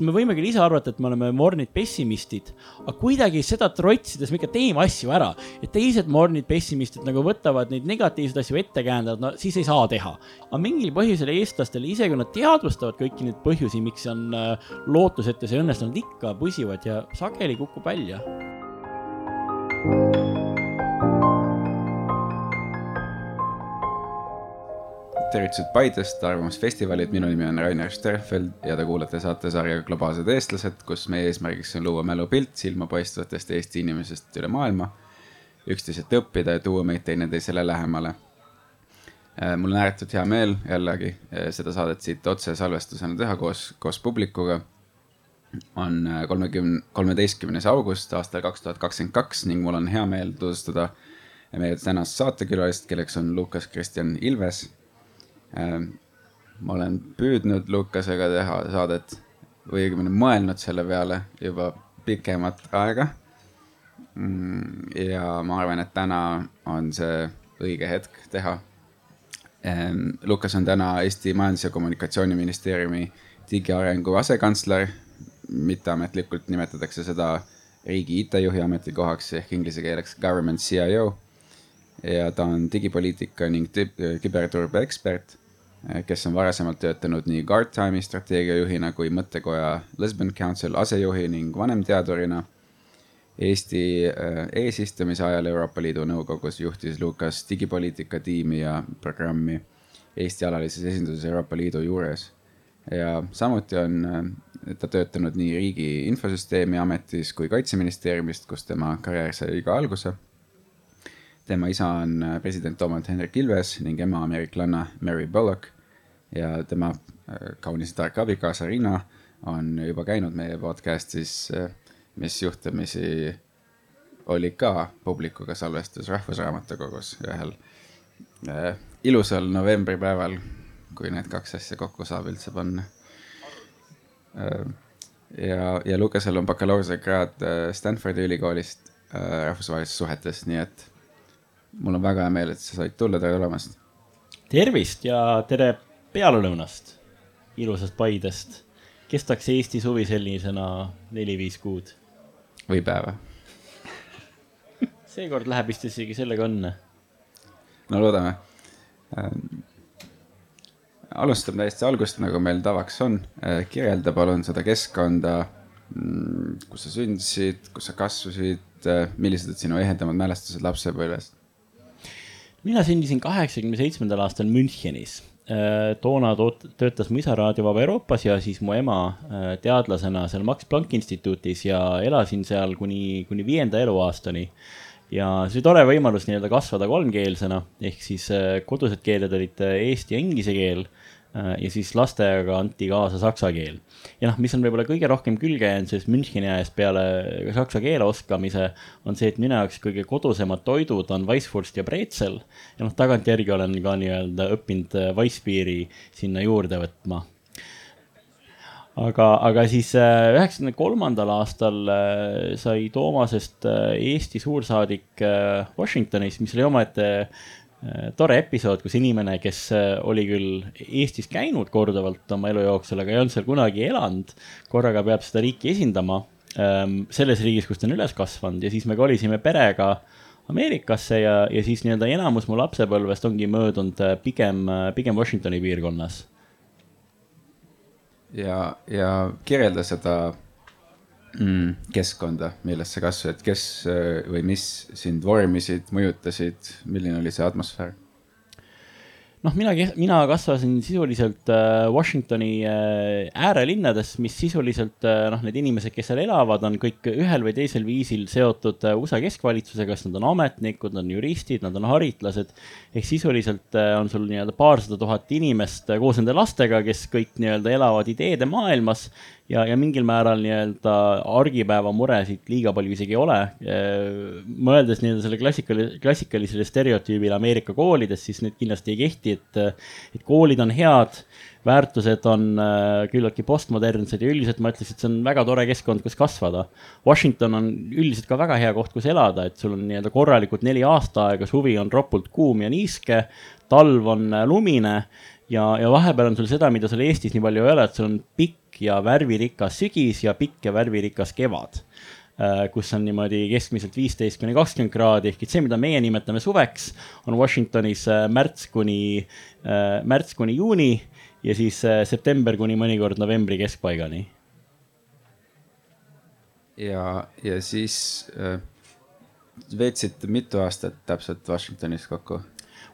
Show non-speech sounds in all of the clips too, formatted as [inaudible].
me võime küll ise arvata, et me oleme mornid pessimistid, aga kuidagi seda trotsides me ikka teeme asju ära. et teised mornid pessimistid nagu võtavad neid negatiivseid asju ette, käändavad, no siis ei saa teha. aga mingil põhjusel eestlastele, isegi kui nad teadvustavad kõiki neid põhjusi, miks on äh, lootusetus ja õnnestunud, ikka pusivad ja sageli kukub välja. Tervitused Paidest, Arvamusfestivalid, minu nimi on Rainer Sterfeld ja te kuulate saatesarja Globaalsed eestlased, kus meie eesmärgiks on luua mälupilt silmapaistvatest Eesti inimesest üle maailma, üksteiselt õppida ja tuua meid teineteisele lähemale. Äh, mul on ääretult hea meel jällegi äh, seda saadet siit otsesalvestusena teha koos, koos publikuga. on äh, kolmekümne, kolmeteistkümnes august aastal kaks tuhat kakskümmend kaks ning mul on hea meel tutvustada meie tänast saatekülalist, kelleks on Lukas Kristjan Ilves ma olen püüdnud Lukasega teha saadet või õigemini mõelnud selle peale juba pikemat aega. Mm, ja ma arvan, et täna on see õige hetk teha. Ähm, Lukas on täna Eesti Majandus- ja Kommunikatsiooniministeeriumi digiarengu asekantsler. mitteametlikult nimetatakse seda riigi IT-juhi ametikohaks ehk inglise keeleks government CIO. ja ta on digipoliitika ning küberturbe ekspert kes on varasemalt töötanud nii Guardtime'i strateegiajuhina kui mõttekoja Lisbon Council asejuhi ning vanemteadurina. Eesti eh, eesistumise ajal Euroopa Liidu Nõukogus juhtis Lukas digipoliitika tiimi ja programmi Eesti alalises esinduses Euroopa Liidu juures. ja samuti on eh, ta töötanud nii Riigi Infosüsteemi Ametis kui Kaitseministeeriumist, kus tema karjäär sai ka alguse tema isa on äh, president Toomas Hendrik Ilves ning ema ameeriklanna Mary Bullock. ja tema äh, kaunis tark abikaasa Riina on juba käinud meie podcast'is, äh, mis juhtumisi oli ka publikuga salvestus Rahvusraamatukogus ühel ilusal novembripäeval, kui need kaks asja kokku saab üldse panna ja, ja Lukasel on bakalaureusekraad Stanfordi ülikoolist rahvusvahelistes suhetes, nii et mul on väga hea meel, et sa said tulla, tere tulemast. tervist ja tere pealelõunast, ilusast Paidest. kestaks Eesti suvi sellisena neli-viis kuud? või päeva [laughs] seekord läheb vist isegi sellega õnne. no loodame ähm,. alustame täiesti algust, nagu meil tavaks on äh,. kirjelda palun seda keskkonda, mm, kus sa sündisid, kus sa kasvasid äh,, millised olid sinu ehedamad mälestused lapsepõlvest mina sündisin kaheksakümne seitsmendal aastal Münchenis. Äh, toona töötas mu isa Raadio Vaba Euroopas ja siis mu ema äh, teadlasena seal Max Planck instituutis ja elasin seal kuni, kuni viienda eluaastani. ja see oli tore võimalus nii-öelda kasvada kolmkeelsena, ehk siis äh, kodused keeled olid eesti ja inglise keel ja siis lastega anti kaasa saksa keel. ja noh, mis on võib-olla kõige rohkem külge jäänud sellest Müncheni ajast peale saksa keele oskamise, on see, et minu jaoks kõige kodusemad toidud on Weisswurst ja breetsel. ja noh, tagantjärgi olen ka nii-öelda õppinud äh, Weissbieri sinna juurde võtma aga, aga siis äh, üheksakümne kolmandal aastal sai Toomasest Eesti suursaadik Washingtonis, mis oli omaette Äh, tore episood, kus inimene, kes äh, oli küll Eestis käinud korduvalt oma elu jooksul, aga ei olnud seal kunagi elanud, korraga peab seda riiki esindama ähm, selles riigis, kus ta on üles kasvanud ja siis me kolisime perega Ameerikasse ja, ja siis nii-öelda enamus mu lapsepõlvest ongi möödunud äh, pigem, pigem Washingtoni piirkonnas. ja, ja kirjelda seda mm, keskkonda, milles sa kasvasid, kes äh, või mis sind vormisid, mõjutasid, milline oli see atmosfäär? noh, mina, mina kasvasin sisuliselt äh, Washingtoni äh, äärelinnades, mis sisuliselt noh, need inimesed, kes seal elavad, on kõik ühel või teisel viisil seotud USA keskvalitsusega, kas nad on ametnikud, on juristid, nad on haritlased. ehk sisuliselt on sul nii-öelda paarsada tuhat inimest koos nende lastega, kes kõik nii-öelda elavad ideede maailmas ja, ja mingil määral nii-öelda argipäeva muresid liiga palju isegi ei ole. mõeldes nii-öelda selle klassikali-, klassikalisele stereotüübile Ameerika koolides, siis need kindlasti ei kehti, et, et koolid on head, väärtused on äh, küllaltki postmodernsed ja üldiselt ma ütleks, et see on väga tore keskkond, kus kasvada. Washington on üldiselt ka väga hea koht, kus elada, et sul on nii-öelda korralikult neli aastaaega, suvi on ropult kuum ja niiske, talv on lumine ja, ja vahepeal on sul seda, mida sul Eestis nii palju ei ole, et sul on pikk ja värvirikas sügis ja pikk ja värvirikas kevad Äh, kus on niimoodi keskmiselt viisteist kuni kakskümmend kraadi, ehk et see, mida meie nimetame suveks, on Washingtonis äh, märts kuni, äh, märts kuni juuni ja siis september kuni mõnikord novembri keskpaigani. ja, ja siis äh, veetsite mitu aastat täpselt Washingtonis kokku?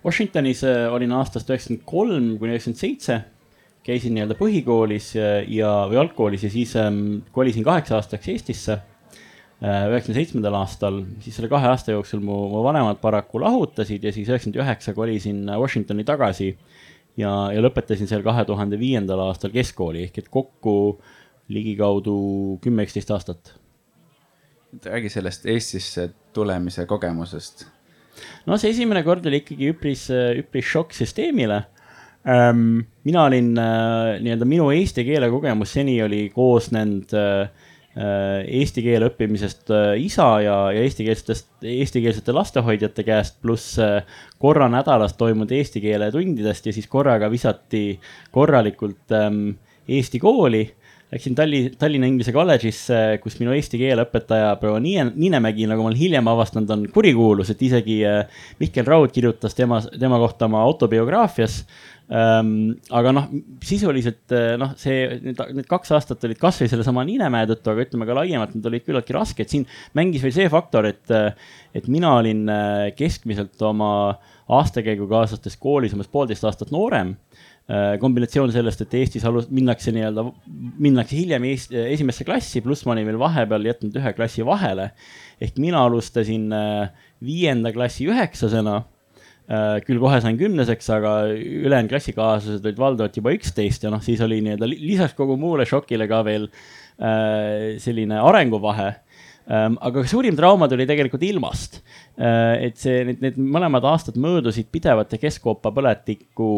Washingtonis olin aastast üheksakümmend kolm kuni üheksakümmend seitse käisin nii-öelda põhikoolis ja, või algkoolis ja siis ähm, kolisin kaheks aastaks Eestisse Äh, üheksakümne seitsmendal aastal, siis selle kahe aasta jooksul mu, mu vanemad paraku lahutasid ja siis üheksakümmend üheksa kolisin Washingtoni tagasi. ja, ja lõpetasin seal kahe tuhande viiendal aastal keskkooli ehk et kokku ligikaudu kümme, üksteist aastat. räägi sellest Eestisse tulemise kogemusest. No see esimene kord oli ikkagi üpris, üpris šokk süsteemile ähm,. mina olin äh, nii-öelda minu eesti keele kogemus seni oli koosnenud äh, Äh, eesti keele õppimisest äh, isa ja, ja eestikeelsetest, eestikeelsete lastehoidjate käest, pluss äh, korra nädalas toimunud eesti keele tundidest ja siis korraga visati korralikult ähm, Eesti kooli. Läksin Talli, Tallinna Inglise kolledžisse, kus minu eesti keele õpetaja proua Niine, Niinemägi, nagu ma olen hiljem avastanud, on kurikuulus, et isegi Mihkel Raud kirjutas tema, tema kohta oma autobiograafias ähm,. aga noh, sisuliselt äh, noh, see, need, kaks aastat olid kasvõi sellesama Niinemäe tõttu, aga ütleme ka laiemalt, need olid küllaltki rasked. siin mängis veel see faktor, et, äh, et mina olin äh, keskmiselt oma aastakäigukaaslastest koolis umbes poolteist aastat noorem kombinatsioon sellest, et Eestis alus-, minnakse nii-öelda, minnakse hiljem Eesti, esimesse klassi, pluss ma olin veel vahepeal jätnud ühe klassi vahele. ehk mina alustasin viienda klassi üheksasena Äh, küll kohe sain kümneseks, aga ülejäänud klassikaaslased olid valdavalt juba üksteist ja noh, siis oli nii-öelda lisaks kogu muule šokile ka veel äh, selline arenguvahe. Aga suurim trauma tuli tegelikult ilmast äh,. et see, need, need mõlemad aastad möödusid pidevate keskoopa põletiku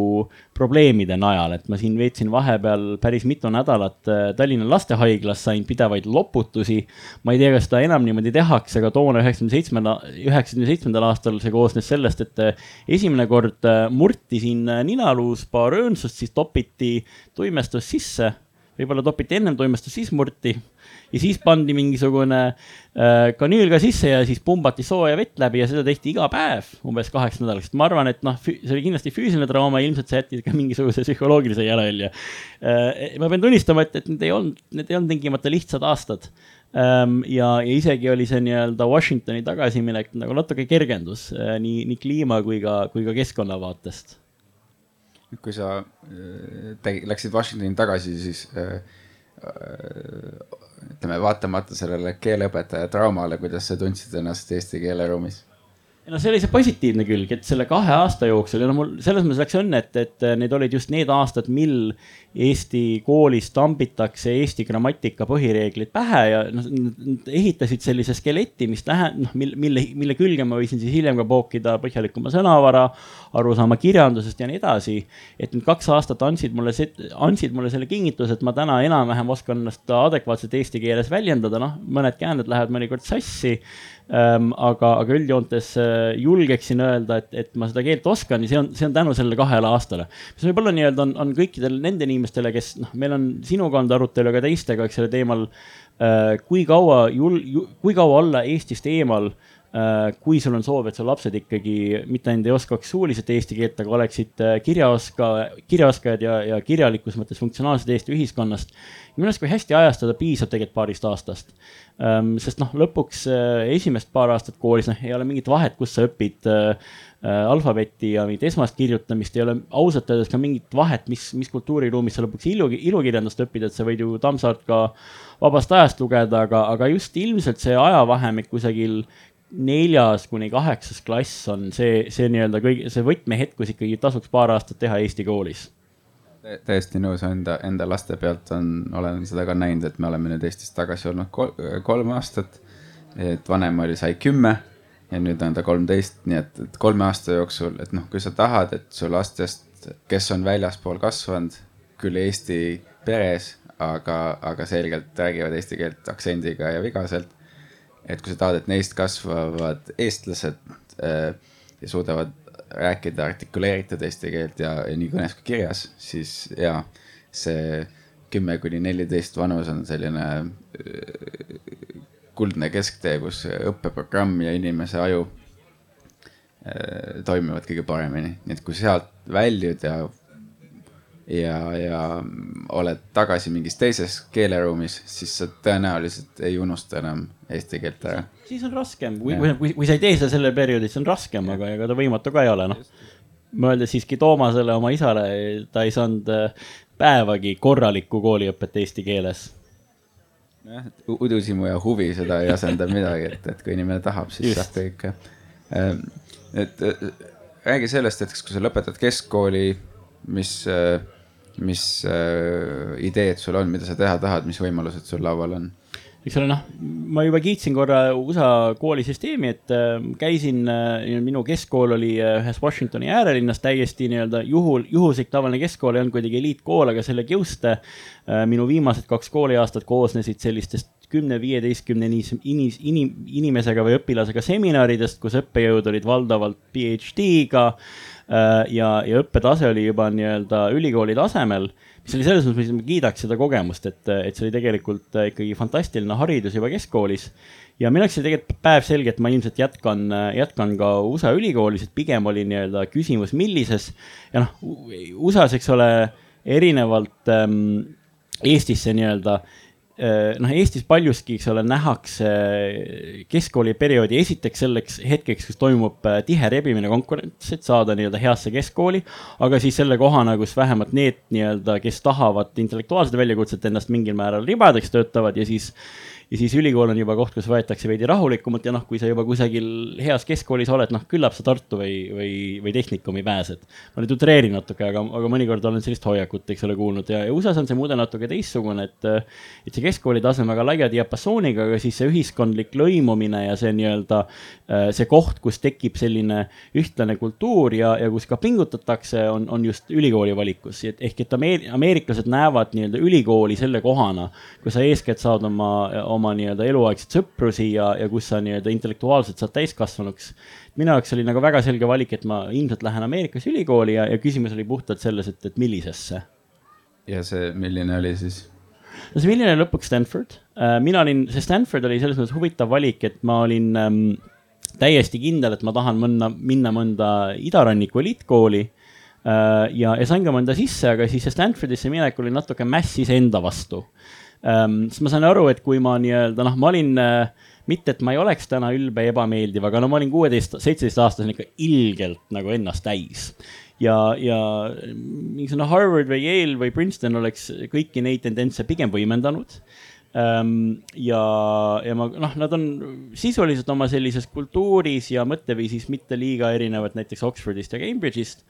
probleemide najal, et ma siin veetsin vahepeal päris mitu nädalat äh, Tallinna lastehaiglas, sain pidevaid loputusi. ma ei tea, kas seda enam niimoodi tehakse, aga toona üheksakümne seitsmenda, üheksakümne seitsmendal aastal see koosnes sellest, et äh, esimene kord äh, murti siin ninaluus paar öönsust, siis topiti tuimestus sisse võib-olla topiti ennem toimestus, siis murti ja siis pandi mingisugune äh, kanüül ka sisse ja siis pumbati sooja vett läbi ja seda tehti iga päev umbes kaheks nädalaks. ma arvan, et noh, see oli kindlasti füüsiline trauma, ilmselt see jättis ka mingisuguse psühholoogilise jalajälje äh,. ma pean tunnistama, et, et need ei olnud, need ei olnud tingimata lihtsad aastad ähm,. ja, ja isegi oli see nii-öelda Washingtoni tagasiminek nagu natuke kergendus äh, nii, nii kliima kui ka, kui ka keskkonna vaatest kui sa äh, läksid Washingtoni tagasi, siis äh, ütleme, vaatamata sellele keeleõpetaja traumale, kuidas sa tundsid ennast eesti keeleruumis? No see oli see positiivne külg, et selle kahe aasta jooksul ja no mul selles mõttes läks õnne, et, et need olid just need aastad, mil Eesti koolis tambitakse Eesti grammatika põhireeglid pähe ja noh, nad ehitasid sellise skeleti, mis lähe-, noh, mille, mille, mille külge ma võisin siis hiljem ka pookida põhjalikuma sõnavara, arusaama kirjandusest ja nii edasi. et need kaks aastat andsid mulle, andsid mulle selle kingituse, et ma täna enam-vähem oskan ennast adekvaatselt eesti keeles väljendada, noh, mõned käänded lähevad mõnikord sassi. Aga, aga üldjoontes äh, julgeksin öelda, et, et ma seda keelt oskan ja see on, see on tänu sellele kahele aastale. mis võib-olla nii-öelda on, on kõikidel nende inimestele, kes noh, meil on sinuga olnud arutelu ka teistega, eks selle teemal äh,. kui kaua jul-, kui kaua olla Eestist eemal kui sul on soov, et su lapsed ikkagi mitte ainult ei oskaks suuliselt eesti keelt, aga oleksid äh, kirjaoska, kirjaoskajad ja, ja kirjalikus mõttes funktsionaalsed Eesti ühiskonnast minu arust, kui hästi ajastada, piisab tegelikult paarist aastast ähm,. sest noh, lõpuks äh, esimest paar aastat koolis, noh, ei ole mingit vahet, kus sa õpid äh, äh, alfabetti ja mingit esmast kirjutamist, ei ole ausalt öeldes ka mingit vahet, mis, mis kultuuriruumis sa lõpuks ilu, ilukirjandust õpid, et sa võid ju Tammsaart ka vabast ajast lugeda, aga, aga just ilmselt see ajavahemik kusagil neljas kuni kaheksas klass on see, see nii-öelda kõige, see võtmehetk, kus ikkagi tasuks paar aastat teha Eesti koolis täiesti nõus enda, enda laste pealt on, olen seda ka näinud, et me oleme nüüd Eestis tagasi olnud kol, kolm aastat. et vanem oli, sai kümme ja nüüd on ta kolmteist, nii et, et kolme aasta jooksul, et noh, kui sa tahad, et su lastest, kes on väljaspool kasvanud, küll Eesti peres, aga, aga selgelt räägivad eesti keelt aktsendiga ja vigaselt. Et kui sa tahad, et neist kasvavad eestlased äh, ja suudavad rääkida artikuleeritud eesti keelt ja, ja nii kõnes kui kirjas, siis ja see kümme kuni neliteist vanus on selline äh, kuldne kesktee, kus õppeprogramm ja inimese aju äh, toimivad kõige paremini, nii et kui sealt väljud ja ja, ja oled tagasi mingis teises keeleruumis, siis sa tõenäoliselt ei unusta enam eesti keelt ära. siis on raskem, kui, kui, kui, sa ei tee seda sellel perioodil, siis on raskem, aga ega ta võimatu ka ei ole, noh. mõeldes siiski Toomasele, oma isale, ta ei saanud äh, päevagi korralikku kooliõpet eesti keeles jah, et udusimu ja huvi seda ei asenda midagi, et, et kui inimene tahab, siis Just. saab kõike. Ähm, et räägi sellest, et kui sa lõpetad keskkooli, mis äh, mis äh, ideed sul on, mida sa teha tahad, mis võimalused sul laual on? eks ole, noh, ma juba kiitsin korra USA koolisüsteemi, et äh, käisin äh,, minu keskkool oli äh, ühes Washingtoni äärelinnas täiesti nii-öelda juhul, juhuslik tavaline keskkool, ei olnud kuidagi eliitkool, aga selle kiuste äh, minu viimased kaks kooliaastat koosnesid sellistest kümne-viieteistkümne inis, inim, inimesega või õpilasega seminaridest, kus õppejõud olid valdavalt PhD-ga äh, ja, ja õppetase oli juba nii-öelda ülikooli tasemel mis oli selles mõttes, ma kiidaks seda kogemust, et, et see oli tegelikult äh, ikkagi fantastiline haridus juba keskkoolis. ja minu jaoks oli tegelikult päevselge, et ma ilmselt jätkan, äh, jätkan ka USA ülikoolis, et pigem oli nii-öelda küsimus, millises. ja noh, USA-s, eks ole, erinevalt ähm, Eestisse nii-öelda Äh, noh, Eestis paljuski, eks ole, nähakse keskkooliperioodi esiteks selleks hetkeks, kus toimub äh, tihe rebimine konkurents, et saada nii-öelda heasse keskkooli. aga siis selle kohana, kus vähemalt need nii-öelda, kes tahavad intellektuaalset väljakutset ennast mingil määral ribadeks töötavad ja siis ja siis ülikool on juba koht, kus võetakse veidi rahulikumalt ja noh, kui sa juba kusagil heas keskkoolis oled, noh, küllap sa Tartu või, või, või Tehnikumi pääsed. ma nüüd utreerin natuke, aga, aga mõnikord olen sellist hoiakut, eks ole, kuulnud ja, ja USA-s on see mudel natuke teistsugune, et et see keskkooli tase on väga laia diapasooniga, aga siis see ühiskondlik lõimumine ja see nii-öelda see koht, kus tekib selline ühtlane kultuur ja, ja kus ka pingutatakse, on, on just ülikooli valikus, ehk et ameer, ameeriklased näevad nii-öelda ülikooli selle kohana, kus sa eeskätt saad oma, oma oma nii-öelda eluaegseid sõprusi ja, ja kus sa nii-öelda intellektuaalselt saad täiskasvanuks. minu jaoks oli nagu väga selge valik, et ma ilmselt lähen Ameerikas ülikooli ja, ja küsimus oli puhtalt selles, et, et millisesse. ja see, milline oli siis? no see milline lõpuks Stanford, äh, mina olin, see Stanford oli selles mõttes huvitav valik, et ma olin ähm, täiesti kindel, et ma tahan mõnda, minna mõnda idaranniku eliitkooli äh, ja, ja sain ka mõnda sisse, aga siis Stanfordisse minek oli natuke mäss iseenda vastu ähm,. siis ma sain aru, et kui ma nii-öelda noh, ma olin äh, mitte, et ma ei oleks täna ülbe ebameeldiv, aga no ma olin kuueteist, seitseteist aastasena ikka ilgelt nagu ennast täis. ja, ja mingisugune Harvard või Yale või Princeton oleks kõiki neid tendentse pigem võimendanud ähm,. ja, ja ma noh, nad on sisuliselt oma sellises kultuuris ja mõtteviisis mitte liiga erinevad näiteks Oxfordist ja Cambridge'ist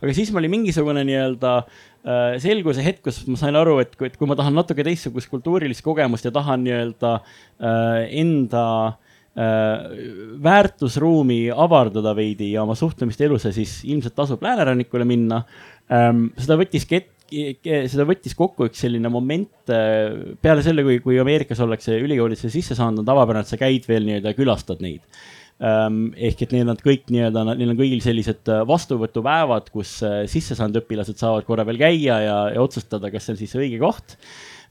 aga siis mul oli mingisugune nii-öelda äh, selguse hetk, kus ma sain aru, et kui, et kui ma tahan natuke teistsugust kultuurilist kogemust ja tahan nii-öelda äh, enda äh, väärtusruumi avardada veidi ja oma suhtumist elusse, siis ilmselt tasub läänerannikule minna ähm,. seda võttis ket-, seda võttis kokku üks selline moment peale selle, kui, kui Ameerikas ollakse ülikoolidesse sisse saanud, on tavapärane, et sa käid veel nii-öelda ja külastad neid ehk et neil on kõik nii-öelda, neil on kõigil sellised äh, vastuvõtupäevad, kus äh, sisse saanud õpilased saavad korra veel käia ja, ja otsustada, kas see on siis õige koht.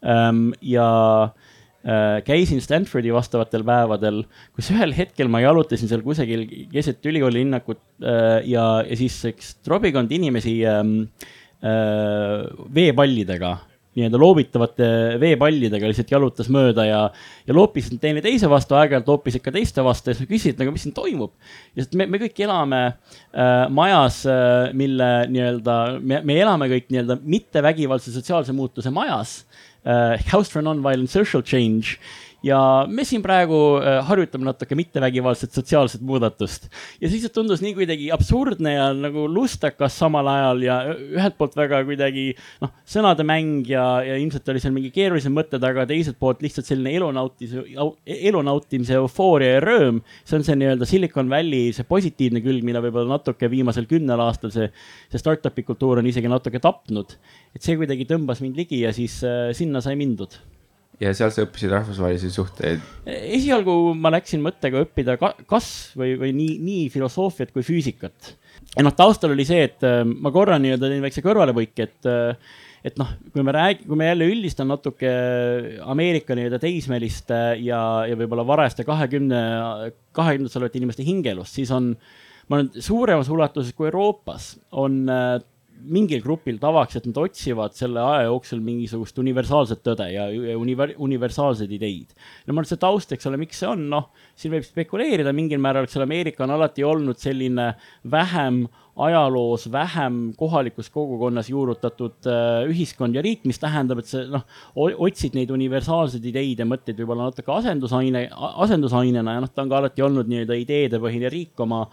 Ehm, ja äh, käisin Stanfordi vastavatel päevadel, kus ühel hetkel ma jalutasin seal kusagil keset ülikooli linnakut ja, ja siis üks trobikond inimesi ehm, veepallidega nii-öelda loobitavate veepallidega lihtsalt jalutas mööda ja, ja loopisid teineteise vastu, aeg-ajalt loopisid ka teiste vastu ja siis küsisid nagu, mis siin toimub. lihtsalt me, me kõik elame äh, majas äh,, mille nii-öelda, me, me elame kõik nii-öelda mittevägivaldse sotsiaalse muutuse majas äh,. House for non-violent social change ja me siin praegu äh, harjutame natuke mittevägivaldset sotsiaalset muudatust. ja siis tundus nii kuidagi absurdne ja nagu lustakas samal ajal ja ühelt poolt väga kuidagi noh, sõnade mäng ja, ja ilmselt oli seal mingi keerulisem mõte taga, teiselt poolt lihtsalt selline elu nautimise, elu nautimise eufooria ja rõõm. see on see nii-öelda Silicon Valley, see positiivne külg, mida võib-olla natuke viimasel kümnel aastal see, see startup'i kultuur on isegi natuke tapnud. et see kuidagi tõmbas mind ligi ja siis äh, sinna sai mindud ja seal sa õppisid rahvusvahelisi suhteid? esialgu ma läksin mõttega õppida ka, kas või, või nii, nii filosoofiat kui füüsikat. ja noh, taustal oli see, et äh, ma korra nii-öelda teen väikse kõrvalepõike, et äh, et noh, kui me räägime, kui me jälle üldistan natuke Ameerika nii-öelda teismeliste ja, ja võib-olla varajaste kahekümne, kahekümnendates olevate inimeste hingeelust, siis on, ma arvan, suuremas ulatuses kui Euroopas on äh, mingil grupil tavaks, et nad otsivad selle aja jooksul mingisugust universaalset tõde ja univer, universaalseid ideid. no ma arvan, et see taust, eks ole, miks see on, noh, siin võib spekuleerida mingil määral, eks ole, Ameerika on alati olnud selline vähem ajaloos vähem kohalikus kogukonnas juurutatud äh, ühiskond ja riik, mis tähendab, et sa noh, otsid neid universaalseid ideid ja mõtteid võib-olla natuke asendusaine, asendusainena ja noh, ta on ka alati olnud nii-öelda ideedepõhine riik oma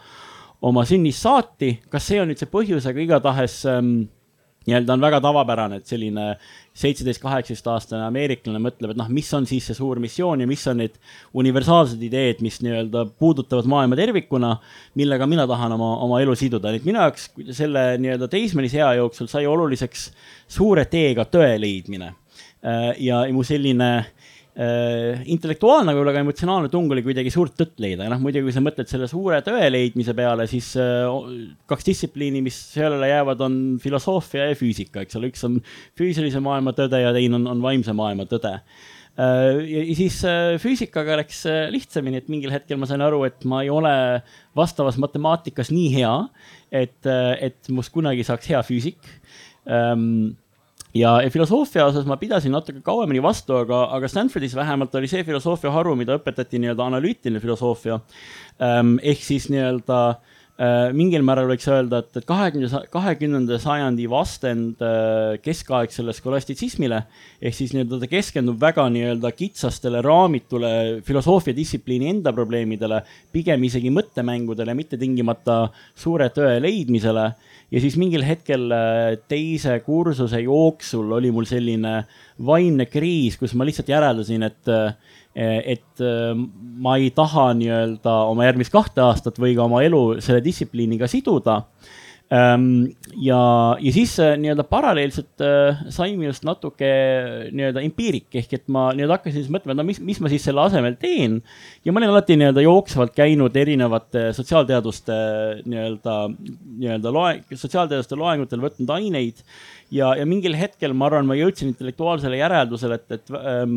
oma sünnist saati, kas see on nüüd see põhjus, aga igatahes ähm, nii-öelda on väga tavapärane, et selline seitseteist, kaheksateist aastane ameeriklane mõtleb, et noh, mis on siis see suur missioon ja mis on need universaalsed ideed, mis nii-öelda puudutavad maailma tervikuna, millega mina tahan oma, oma elu siduda, nii et minu jaoks selle nii-öelda teismelise ea jooksul sai oluliseks suure teega tõe leidmine. Äh, ja mu selline äh, äh, intellektuaalne, võib-olla ka emotsionaalne tung oli kuidagi suurt tõtt leida. Ja noh, muidugi kui sa mõtled selle suure tõe leidmise peale, siis äh, kaks distsipliini, mis sellele jäävad, on filosoofia ja füüsika, eks ole, üks on füüsilise maailma tõde ja teine on, on vaimse maailma tõde. Äh,. ja siis äh, füüsikaga läks äh, lihtsamini, et mingil hetkel ma sain aru, et ma ei ole vastavas matemaatikas nii hea, et, äh, et must kunagi saaks hea füüsik. Ähm, ja, filosoofia osas ma pidasin natuke kauemini vastu, aga, aga Stanfordis vähemalt oli see filosoofia haru, mida õpetati nii-öelda analüütiline filosoofia ähm,. ehk siis nii-öelda äh, mingil määral võiks öelda, et, et kahekümne, kahekümnenda sajandi vastand äh, keskaegsele skolastitsismile. ehk siis nii-öelda ta keskendub väga nii-öelda kitsastele raamitule filosoofia distsipliini enda probleemidele, pigem isegi mõttemängudele, mitte tingimata suure tõe leidmisele ja siis mingil hetkel äh, teise kursuse jooksul oli mul selline vaimne kriis, kus ma lihtsalt järeldasin, et, äh, et äh, ma ei taha nii-öelda oma järgmist kahte aastat või ka oma elu selle distsipliiniga siduda Ehm, ja, ja siis äh, nii-öelda paralleelselt sai minust natuke nii-öelda empiirik ehk et ma nii-öelda hakkasin siis mõtlema, et no mis, mis ma siis selle asemel teen. ja ma olen alati nii-öelda jooksvalt käinud erinevate sotsiaalteaduste nii-öelda, nii-öelda loe, sotsiaalteaduste loengutel võtnud aineid. ja, ja mingil hetkel ma arvan, ma jõudsin intellektuaalsele järeldusele, et, et ähm,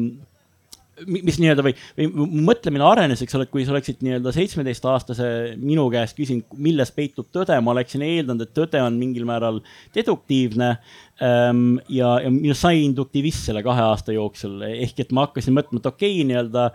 mis nii-öelda või, või mõtlemine arenes, eks ole, et kui sa oleksid nii-öelda seitsmeteistaastase minu käest küsinud, milles peitub tõde, ma oleksin eeldanud, et tõde on mingil määral deduktiivne. Ja, ja minust sai induktivist selle kahe aasta jooksul, ehk et ma hakkasin mõtlema, et okei okay,, nii-öelda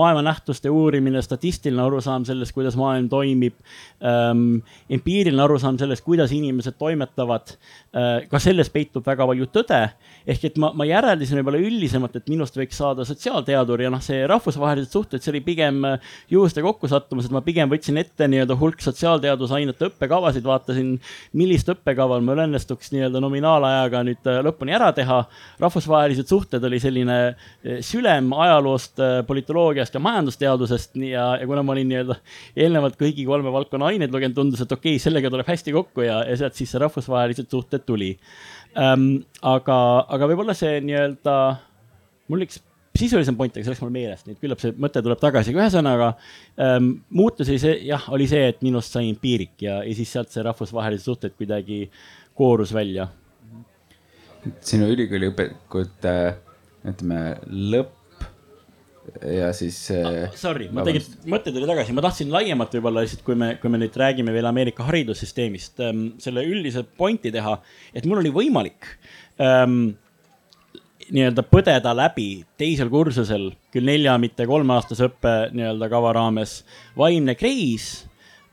maailmanähtuste uurimine, statistiline arusaam sellest, kuidas maailm toimib ähm,, empiiriline arusaam sellest, kuidas inimesed toimetavad äh,. ka selles peitub väga palju tõde, ehk et ma, ma järeldasin võib-olla üldisemalt, et minust võiks saada sotsiaalteadur ja noh, see rahvusvahelised suhted, see oli pigem äh, juhuste kokkusattumus, et ma pigem võtsin ette nii-öelda hulk sotsiaalteadusainete õppekavasid, vaatasin, millist õppekava mul õnnestuks nii-öelda nominaalaja ajaga nüüd äh, lõpuni ära teha. rahvusvahelised suhted oli selline äh, sülem ajaloost, äh, politoloogiast ja majandusteadusest ja, ja kuna ma olin nii-öelda eelnevalt kõigi kolme valdkonna aineid lugenud, tundus, et okei okay,, sellega tuleb hästi kokku ja, ja sealt siis see rahvusvahelised suhted tuli ähm,. aga, aga võib-olla see nii-öelda, mul üks sisulisem point, aga see läks mul meelest, nii et küllap see mõte tuleb tagasi, aga ühesõnaga ähm, muutus oli see, jah, oli see, et minust sai empiirik ja, ja siis sealt see rahvusvahelised suhted kuidagi koorus välja sinu ülikooli õpikute, ütleme, lõpp ja siis ah,. Sorry, ma tegelikult, mõte tuli tagasi, ma tahtsin laiemalt võib-olla lihtsalt, kui me, kui me nüüd räägime veel Ameerika haridussüsteemist ähm,, selle üldise pointi teha, et mul oli võimalik ähm, nii-öelda põdeda läbi teisel kursusel, küll nelja, mitte kolmeaastase õppe nii-öelda kava raames, vaimne kriis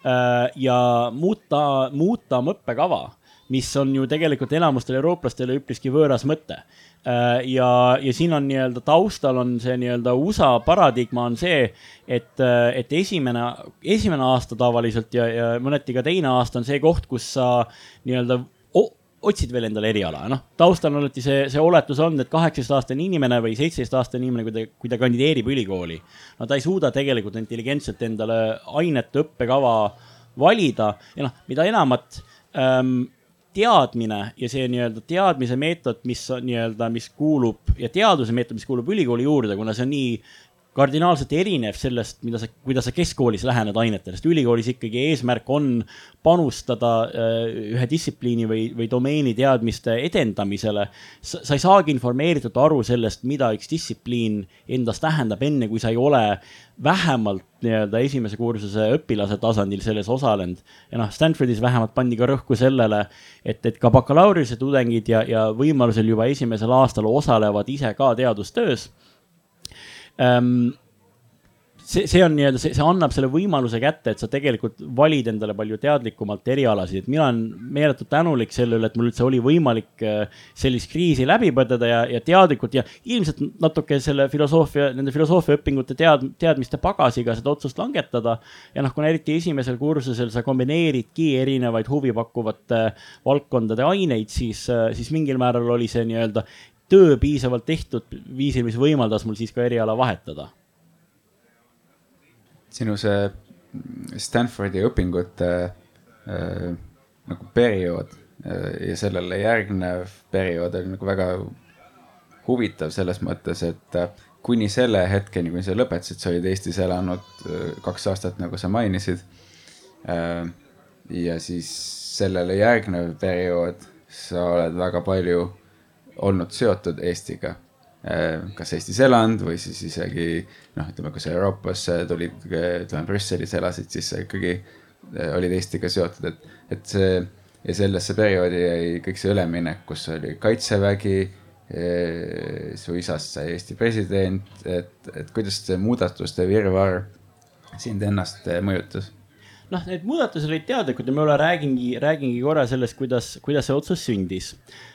äh, ja muuta, muuta oma õppekava mis on ju tegelikult enamustele eurooplastele üpriski võõras mõte. Äh, ja, ja siin on nii-öelda taustal on see nii-öelda USA paradigma on see, et, äh, et esimene, esimene aasta tavaliselt ja, ja mõneti ka teine aasta on see koht, kus sa nii-öelda otsid veel endale eriala, noh, taustal on alati see, see oletus on, et kaheksateistaastane inimene või seitsmeteistaastane inimene, kui ta, kui ta kandideerib ülikooli, no ta ei suuda tegelikult intelligentselt endale ainet, õppekava valida ja noh, mida enamat ähm, teadmine ja see nii-öelda teadmise meetod, mis on nii-öelda, mis kuulub ja teaduse meetod, mis kuulub ülikooli juurde, kuna see on nii kardinaalselt erinev sellest, mida sa, kuidas sa keskkoolis lähened ainetele, sest ülikoolis ikkagi eesmärk on panustada äh, ühe distsipliini või, või domeeni teadmiste edendamisele. sa ei saagi informeeritud aru sellest, mida üks distsipliin endas tähendab, enne kui sa ei ole vähemalt nii-öelda esimese kursuse õpilase tasandil selles osalenud. ja noh, Stanfordis vähemalt pandi ka rõhku sellele, et, et ka bakalaureuse tudengid ja, ja võimalusel juba esimesel aastal osalevad ise ka teadustöös see, see on nii-öelda, see, see annab selle võimaluse kätte, et sa tegelikult valid endale palju teadlikumalt erialasid, et mina olen meeletult tänulik selle üle, et mul üldse oli võimalik äh, sellist kriisi läbi põdeda ja, ja teadlikult ja ilmselt natuke selle filosoofia, nende filosoofiaõpingute tead-, teadmiste pagasiga seda otsust langetada. ja noh, kuna eriti esimesel kursusel sa kombineeridki erinevaid huvipakkuvate valdkondade aineid, siis, äh, siis mingil määral oli see nii-öelda töö piisavalt tehtud viisil, mis võimaldas mul siis ka eriala vahetada. sinu see Stanfordi õpingute äh, nagu periood äh, ja sellele järgnev periood oli nagu väga huvitav selles mõttes, et äh, kuni selle hetkeni, kui sa lõpetasid, sa olid Eestis elanud äh, kaks aastat, nagu sa mainisid äh,. ja siis sellele järgnev periood, sa oled väga palju olnud seotud Eestiga. Äh, kas Eestis elanud või siis isegi noh, ütleme, kui sa Euroopasse tulid, ütleme Brüsselis elasid, siis sa ikkagi äh, olid Eestiga seotud, et, et see ja sellesse perioodi jäi kõik see üleminek, kus oli kaitsevägi, äh, su isast sai Eesti president, et, et kuidas see muudatuste virvarr sind ennast mõjutas? Noh, need muudatused olid teadlikud ja ma üle räägingi, räägingi korra sellest, kuidas, kuidas see otsus sündis.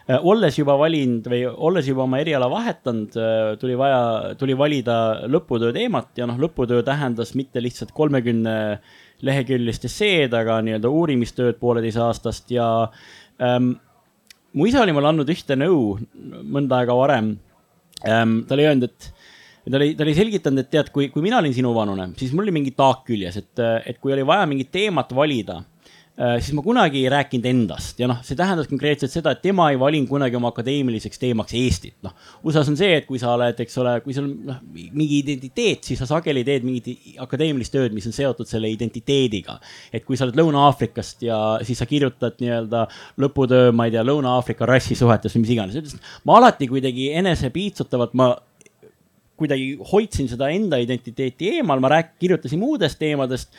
Äh, olles juba valinud või olles juba oma eriala vahetanud, äh, tuli vaja, tuli valida lõputöö teemat ja noh, lõputöö tähendas mitte lihtsalt kolmekümne leheküljelist esseed, aga nii-öelda uurimistööd pooleteise aastast ja ähm, mu isa oli mulle andnud ühte nõu mõnda aega varem ähm,. ta oli öelnud, et ja ta oli, ta oli selgitanud, et tead, kui, kui mina olin sinuvanune, siis mul oli mingi taak küljes, et, et kui oli vaja mingit teemat valida, äh, siis ma kunagi ei rääkinud endast ja noh, see tähendas konkreetselt seda, et tema ei valinud kunagi oma akadeemiliseks teemaks Eestit. noh, USA-s on see, et kui sa oled, eks ole, kui sul noh, mingi identiteet, siis sa sageli teed mingit akadeemilist tööd, mis on seotud selle identiteediga. et kui sa oled Lõuna-Aafrikast ja siis sa kirjutad nii-öelda lõputöö, ma ei tea, Lõuna-Aafrika rassisuhetes või mis iganes. ma alati kuidagi enesepiitsutavalt, ma kuidagi hoidsin seda enda identiteeti eemal, ma rääk-, kirjutasin muudest teemadest.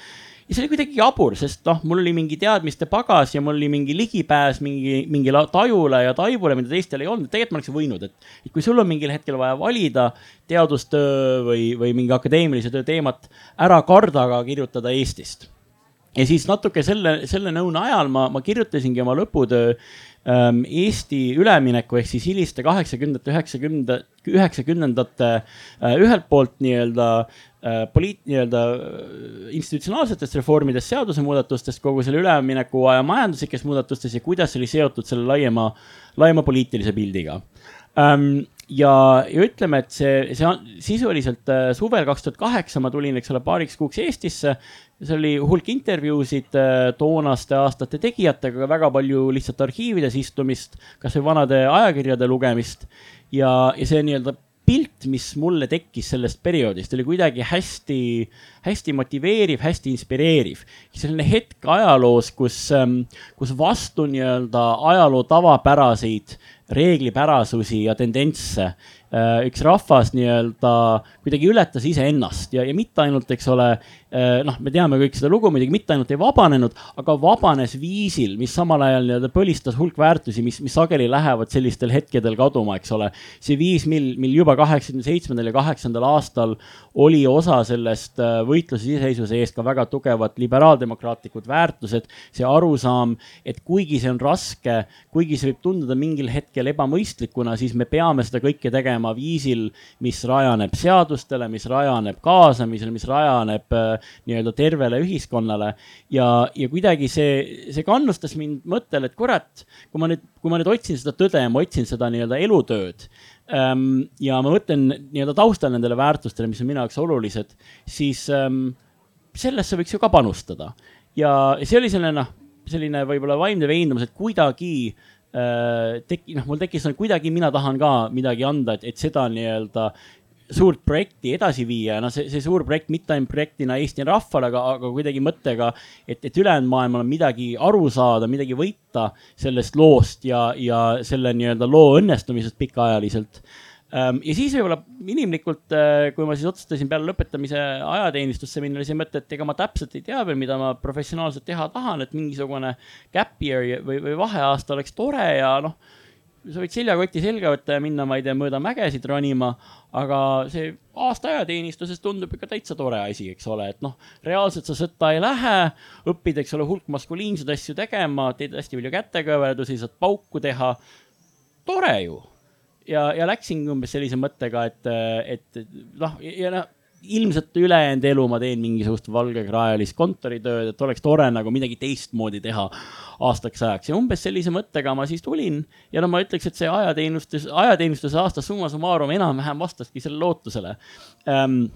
ja see oli kuidagi jabur, sest noh, mul oli mingi teadmiste pagas ja mul oli mingi ligipääs mingi, mingile tajule ja taibule, mida teistel ei olnud, tegelikult ma oleks võinud, et. et kui sul on mingil hetkel vaja valida teadustöö või, või mingi akadeemilise töö teemat, ära karda aga kirjutada Eestist ja siis natuke selle, selle nõuna ajal ma, ma kirjutasingi oma lõputöö ähm, Eesti ülemineku ehk siis hiliste kaheksakümnendate, üheksakümnenda, üheksakümnendate äh, ühelt poolt nii-öelda äh, poliit, nii-öelda äh, institutsionaalsetest reformidest, seadusemuudatustest, kogu selle ülemineku aja majanduslikest muudatustest ja kuidas see oli seotud selle laiema, laiema poliitilise pildiga ähm, ja, ja ütleme, et see, see on sisuliselt äh, suvel kaks tuhat kaheksa ma tulin, eks ole, paariks kuuks Eestisse. seal oli hulk intervjuusid äh, toonaste aastate tegijatega, väga palju lihtsalt arhiivides istumist, kasvõi vanade ajakirjade lugemist. Ja, ja see nii-öelda pilt, mis mulle tekkis sellest perioodist, oli kuidagi hästi, hästi motiveeriv, hästi inspireeriv. selline hetk ajaloos, kus, ähm, kus vastu nii-öelda ajaloo tavapäraseid reeglipärasusi ja tendentse Äh, üks rahvas nii-öelda kuidagi ületas iseennast ja, ja mitte ainult, eks ole, noh, me teame kõik seda lugu muidugi, mitte ainult ei vabanenud, aga vabanes viisil, mis samal ajal nii-öelda põlistas hulk väärtusi, mis, mis sageli lähevad sellistel hetkedel kaduma, eks ole. see viis, mil, mil juba kaheksakümne seitsmendal ja kaheksandal aastal oli osa sellest äh, võitluses iseseisvuse eest ka väga tugevad liberaaldemokraatlikud väärtused, see arusaam, et kuigi see on raske, kuigi see võib tunduda mingil hetkel ebamõistlikuna, siis me peame seda kõike tegema viisil, mis rajaneb seadustele, mis rajaneb kaasamisele, mis rajaneb äh, nii-öelda tervele ühiskonnale. ja, ja kuidagi see, see kannustas mind mõttele, et kurat, kui ma nüüd, kui ma nüüd otsin seda tõde ja ma otsin seda nii-öelda elutööd ähm, ja ma mõtlen nii-öelda taustal nendele väärtustele, mis on minu jaoks olulised, siis ähm, sellesse võiks ju ka panustada. ja see oli selline noh selline võib-olla vaimne veendumus, et kuidagi äh, teki-, noh, mul tekkis kuidagi, mina tahan ka midagi anda, et, et seda nii-öelda suurt projekti edasi viia, noh, see, see suur projekt mitte ainult projektina Eesti rahvale, aga, aga kuidagi mõttega, et, et ülejäänud maailmal on midagi aru saada, midagi võita sellest loost ja, ja selle nii-öelda loo õnnestumisest pikaajaliselt. Ehm, ja siis võib-olla inimlikult, äh, kui ma siis otsustasin peale lõpetamise ajateenistusse minna, oli see mõte, et ega ma täpselt ei tea veel, mida ma professionaalselt teha tahan, et mingisugune gap year või, või vaheaasta oleks tore ja noh, sa võid seljakoti selga võtta ja minna, ma ei tea, mööda mägesid ronima, aga see aasta ajateenistuses tundub ikka täitsa tore asi, eks ole, et noh, reaalselt sa sõtta ei lähe, õpid, eks ole, hulk maskuliinseid asju tegema, teed hästi palju kätekõverdusi, saad pauku teha. tore ju ja, ja läksingi umbes sellise mõttega, et, et noh, ja noh, ilmselt ülejäänud elu ma teen mingisugust valgekraelist kontoritööd, et oleks tore nagu midagi teistmoodi teha aastaks ajaks ja umbes sellise mõttega ma siis tulin. ja no ma ütleks, et see ajateenistus, ajateenistuse aasta summa summarum enam-vähem vastaski sellele lootusele ähm,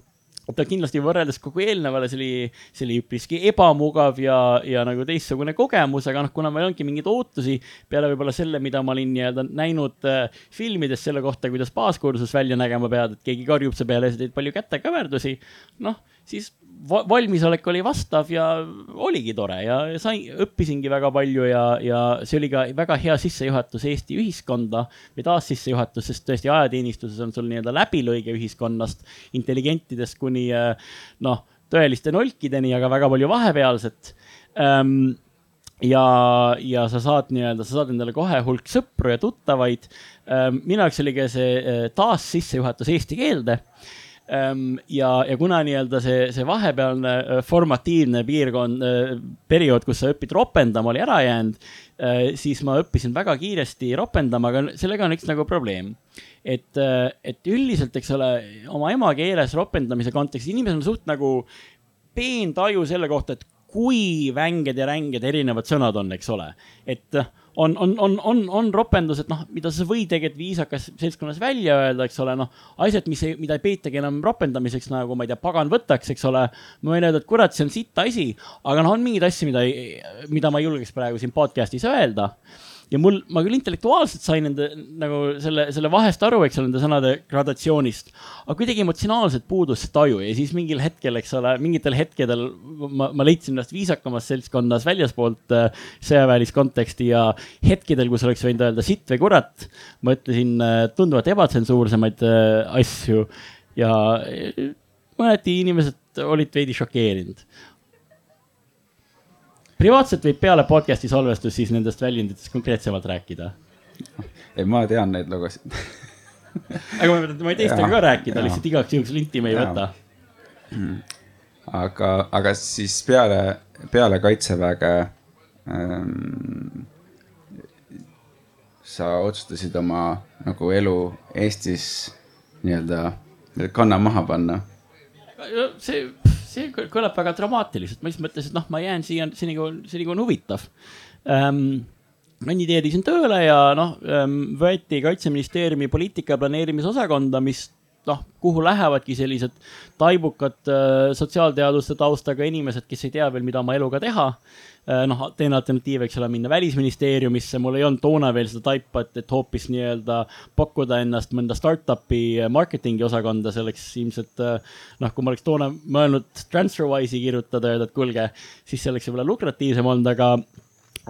ta kindlasti võrreldes kogu eelnevale, see oli, see oli üpriski ebamugav ja, ja nagu teistsugune kogemus, aga noh, kuna meil ongi mingeid ootusi peale võib-olla selle, mida ma olin nii-öelda näinud äh, filmides selle kohta, kuidas baaskursus välja nägema pead, et keegi karjub su peale ja sa teed palju kätekõverdusi, noh siis valmisolek oli vastav ja oligi tore ja sain, õppisingi väga palju ja, ja see oli ka väga hea sissejuhatus Eesti ühiskonda. Või taassissejuhatus, sest tõesti ajateenistuses on sul nii-öelda läbilõige ühiskonnast, intelligentidest kuni noh, tõeliste nolkideni, aga väga palju vahepealset. Ähm, ja, ja sa saad nii-öelda, sa saad endale kohe hulk sõpru ja tuttavaid. minu jaoks oli ka see äh, taassissejuhatus eesti keelde. Ehm, ja, ja kuna nii-öelda see, see vahepealne äh, formatiivne piirkond, äh, periood, kus sa õpid ropendama, oli ära jäänud, äh, siis ma õppisin väga kiiresti ropendama, aga sellega on üks nagu probleem. et, et üldiselt, eks ole, oma emakeeles ropendamise kontekstis inimesel on suht nagu peen taju selle kohta, et kui vänged ja ränged erinevad sõnad on, eks ole. et on, on, on, on, on ropendus, et noh, mida sa võid tegelikult viisakas seltskonnas välja öelda, eks ole, noh. asjad, mis ei, mida ei peetagi enam ropendamiseks nagu, ma ei tea, pagan võtaks, eks ole. ma võin öelda, et kurat, see on sitt asi, aga noh, on mingeid asju, mida, mida ma ei julgeks praegu siin podcast'is öelda ja mul, ma küll intellektuaalselt sain nende nagu selle, selle vahest aru, eks ole, nende sõnade gradatsioonist, aga kuidagi emotsionaalselt puudus see taju ja siis mingil hetkel, eks ole, mingitel hetkedel ma, ma leidsin ennast viisakamas seltskonnas väljaspoolt äh, sõjaväelist konteksti ja hetkedel, kus oleks võinud öelda sitt või kurat, ma ütlesin äh, tunduvalt ebatsensuursemaid äh, asju ja äh, mõneti inimesed olid veidi šokeerinud privaatselt võib peale podcast'i salvestust siis nendest väljunditest konkreetsemalt rääkida. ei, ma tean neid lugusid aga ma mõtlen, et ma ei teistega ka rääkida, lihtsalt igaks juhuks linti me ei ja. võta. aga, aga siis peale, peale kaitseväge ähm, sa otsustasid oma nagu elu Eestis nii-öelda kanna maha panna. see see kõlab väga dramaatiliselt, ma lihtsalt mõtlesin, et noh, ma jään siia, senikaua, senikaua on huvitav. Ähm, kandideerisin tööle ja noh ähm,, võeti Kaitseministeeriumi poliitika planeerimisosakonda, mis noh, kuhu lähevadki sellised taibukad äh, sotsiaalteaduste taustaga inimesed, kes ei tea veel, mida oma eluga teha äh,. noh, teine alternatiiv, eks ole, minna välisministeeriumisse, mul ei olnud toona veel seda taipa, et, et hoopis nii-öelda pakkuda ennast mõnda startup'i marketingi osakonda, selleks ilmselt äh, noh, kui ma oleks toona mõelnud TransferWise'i kirjutada, öelda, et kuulge, siis see oleks võib-olla lukratiivsem olnud, aga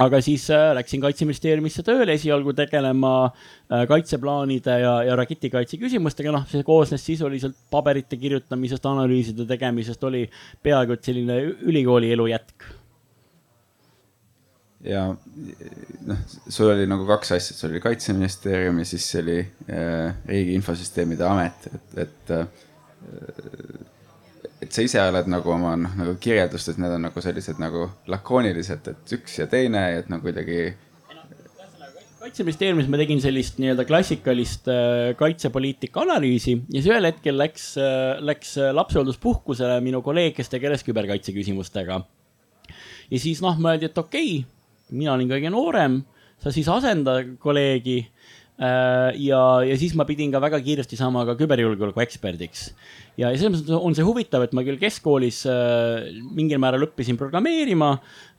aga siis äh, läksin kaitseministeeriumisse tööle esialgu tegelema äh, kaitseplaanide ja, ja raketikaitse küsimustega, noh, see koosnes sisuliselt paberite kirjutamisest, analüüside tegemisest, oli peaaegu et selline ülikooli elu jätk. ja noh, sul oli nagu kaks asja, sul oli kaitseministeerium ja siis oli äh, Riigi Infosüsteemide Amet, et, et äh, et sa ise oled nagu oma noh, nagu kirjeldustes, need on nagu sellised nagu lakoonilised, et üks ja teine, et no kuidagi kaitseministeeriumis ma tegin sellist nii-öelda klassikalist äh, kaitsepoliitika analüüsi ja siis ühel hetkel läks äh,, läks äh, lapsehoolduspuhkusele minu kolleeg, kes tegeles küberkaitse küsimustega. ja siis noh, mõeldi, et okei okay,, mina olin kõige noorem, sa siis asenda kolleegi ja, ja siis ma pidin ka väga kiiresti saama ka küberjulgeoleku eksperdiks. ja, ja selles mõttes on see huvitav, et ma küll keskkoolis äh, mingil määral õppisin programmeerima,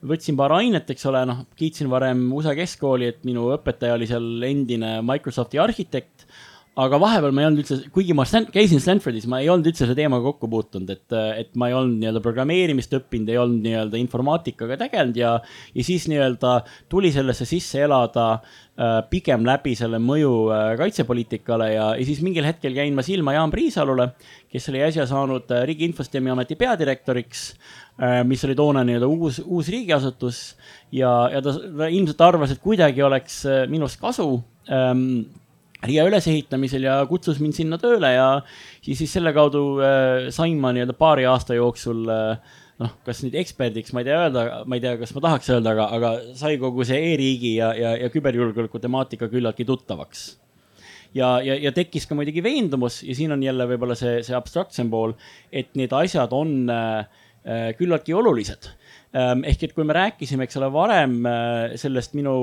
võtsin paar ainet, eks ole, noh, kiitsin varem USA keskkooli, et minu õpetaja oli seal endine Microsofti arhitekt aga vahepeal ma ei olnud üldse, kuigi ma Stan, käisin Stanfordis, ma ei olnud üldse selle teemaga kokku puutunud, et, et ma ei olnud nii-öelda programmeerimist õppinud, ei olnud nii-öelda informaatikaga tegelenud ja, ja siis nii-öelda tuli sellesse sisse elada äh, pigem läbi selle mõju äh, kaitsepoliitikale ja, ja siis mingil hetkel jäin ma silma Jaan Priisalule, kes oli äsja saanud äh, Riigi Infosüsteemi Ameti peadirektoriks äh,, mis oli toona nii-öelda uus, uus riigiasutus ja, ja ta, ta ilmselt arvas, et kuidagi oleks äh, minust kasu ähm, Riia ülesehitamisel ja kutsus mind sinna tööle ja siis, siis selle kaudu äh, sain ma nii-öelda paari aasta jooksul äh, noh, kas nüüd eksperdiks, ma ei tea öelda, ma ei tea, kas ma tahaks öelda, aga, aga sai kogu see e-riigi ja, ja, ja küberjulgeoleku temaatika küllaltki tuttavaks. ja, ja, ja tekkis ka muidugi veendumus ja siin on jälle võib-olla see, see abstraktsem pool, et need asjad on äh, äh küllaltki olulised ähm, ehk et kui me rääkisime, eks ole, varem äh, sellest minu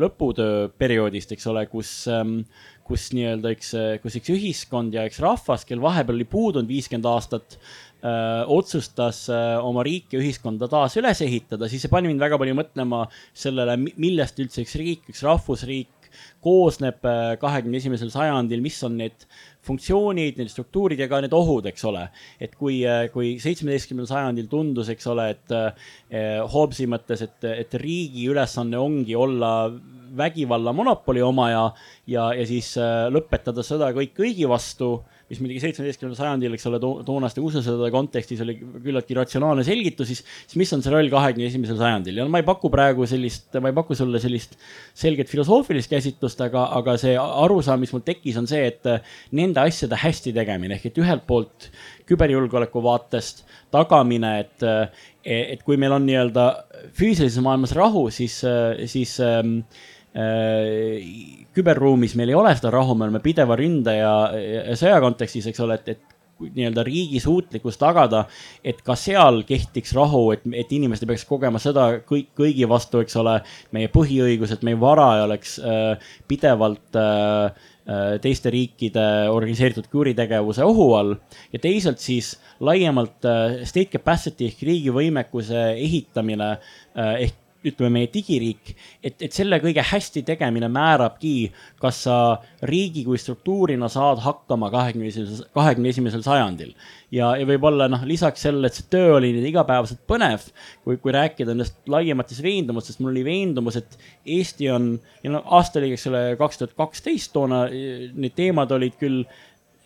lõputöö perioodist, eks ole, kus ähm, kus nii-öelda üks, kus üks ühiskond ja üks rahvas, kel vahepeal oli puudunud viiskümmend aastat, öö, otsustas öö, oma riiki ja ühiskonda taas üles ehitada, siis see pani mind väga palju mõtlema sellele, millest üldse üks riik, üks rahvusriik koosneb kahekümne esimesel sajandil, mis on need funktsioonid, need struktuurid ja ka need ohud, eks ole. et kui, kui seitsmeteistkümnendal sajandil tundus, eks ole, et Hobbesi mõttes, et, et riigi ülesanne ongi olla vägivalla monopoli omaja ja, ja siis äh, lõpetada sõda kõik kõigi vastu, mis muidugi seitsmeteistkümnendal sajandil, eks ole to, toonaste ususõdade kontekstis oli küllaltki ratsionaalne selgitus, siis, siis mis on see roll kahekümne esimesel sajandil? Ja no, ma ei paku praegu sellist, ma ei paku sulle sellist selget filosoofilist käsitlust, aga, aga see arusaam, mis mul tekkis, on see, et äh, nende asjade hästi tegemine ehk et ühelt poolt küberjulgeoleku vaatest tagamine, et, äh, et kui meil on nii-öelda füüsilises maailmas rahu, siis, siis ähm, Äh, küberruumis meil ei ole seda rahu, me oleme pideva ründe ja, ja sõja kontekstis, eks ole, et, et nii-öelda riigi suutlikkus tagada, et ka seal kehtiks rahu, et, et inimesed ei peaks kogema seda kõik, kõigi vastu, eks ole, meie põhiõigused, meie vara ei oleks äh, pidevalt äh, äh teiste riikide organiseeritud kuritegevuse ohu all. Ja teisalt siis laiemalt äh, state capacity ehk riigi võimekuse ehitamine äh, ehk ütleme, meie digiriik, et, et selle kõige hästi tegemine määrabki, kas sa riigi kui struktuurina saad hakkama kahekümne esimesel, kahekümne esimesel sajandil. ja, ja võib-olla noh, lisaks sellele, et see töö oli nüüd igapäevaselt põnev, kui, kui rääkida nendest laiematest veendumustest, mul oli veendumus, et Eesti on, ja no aasta oli, eks ole, kaks tuhat kaksteist toona, need teemad olid küll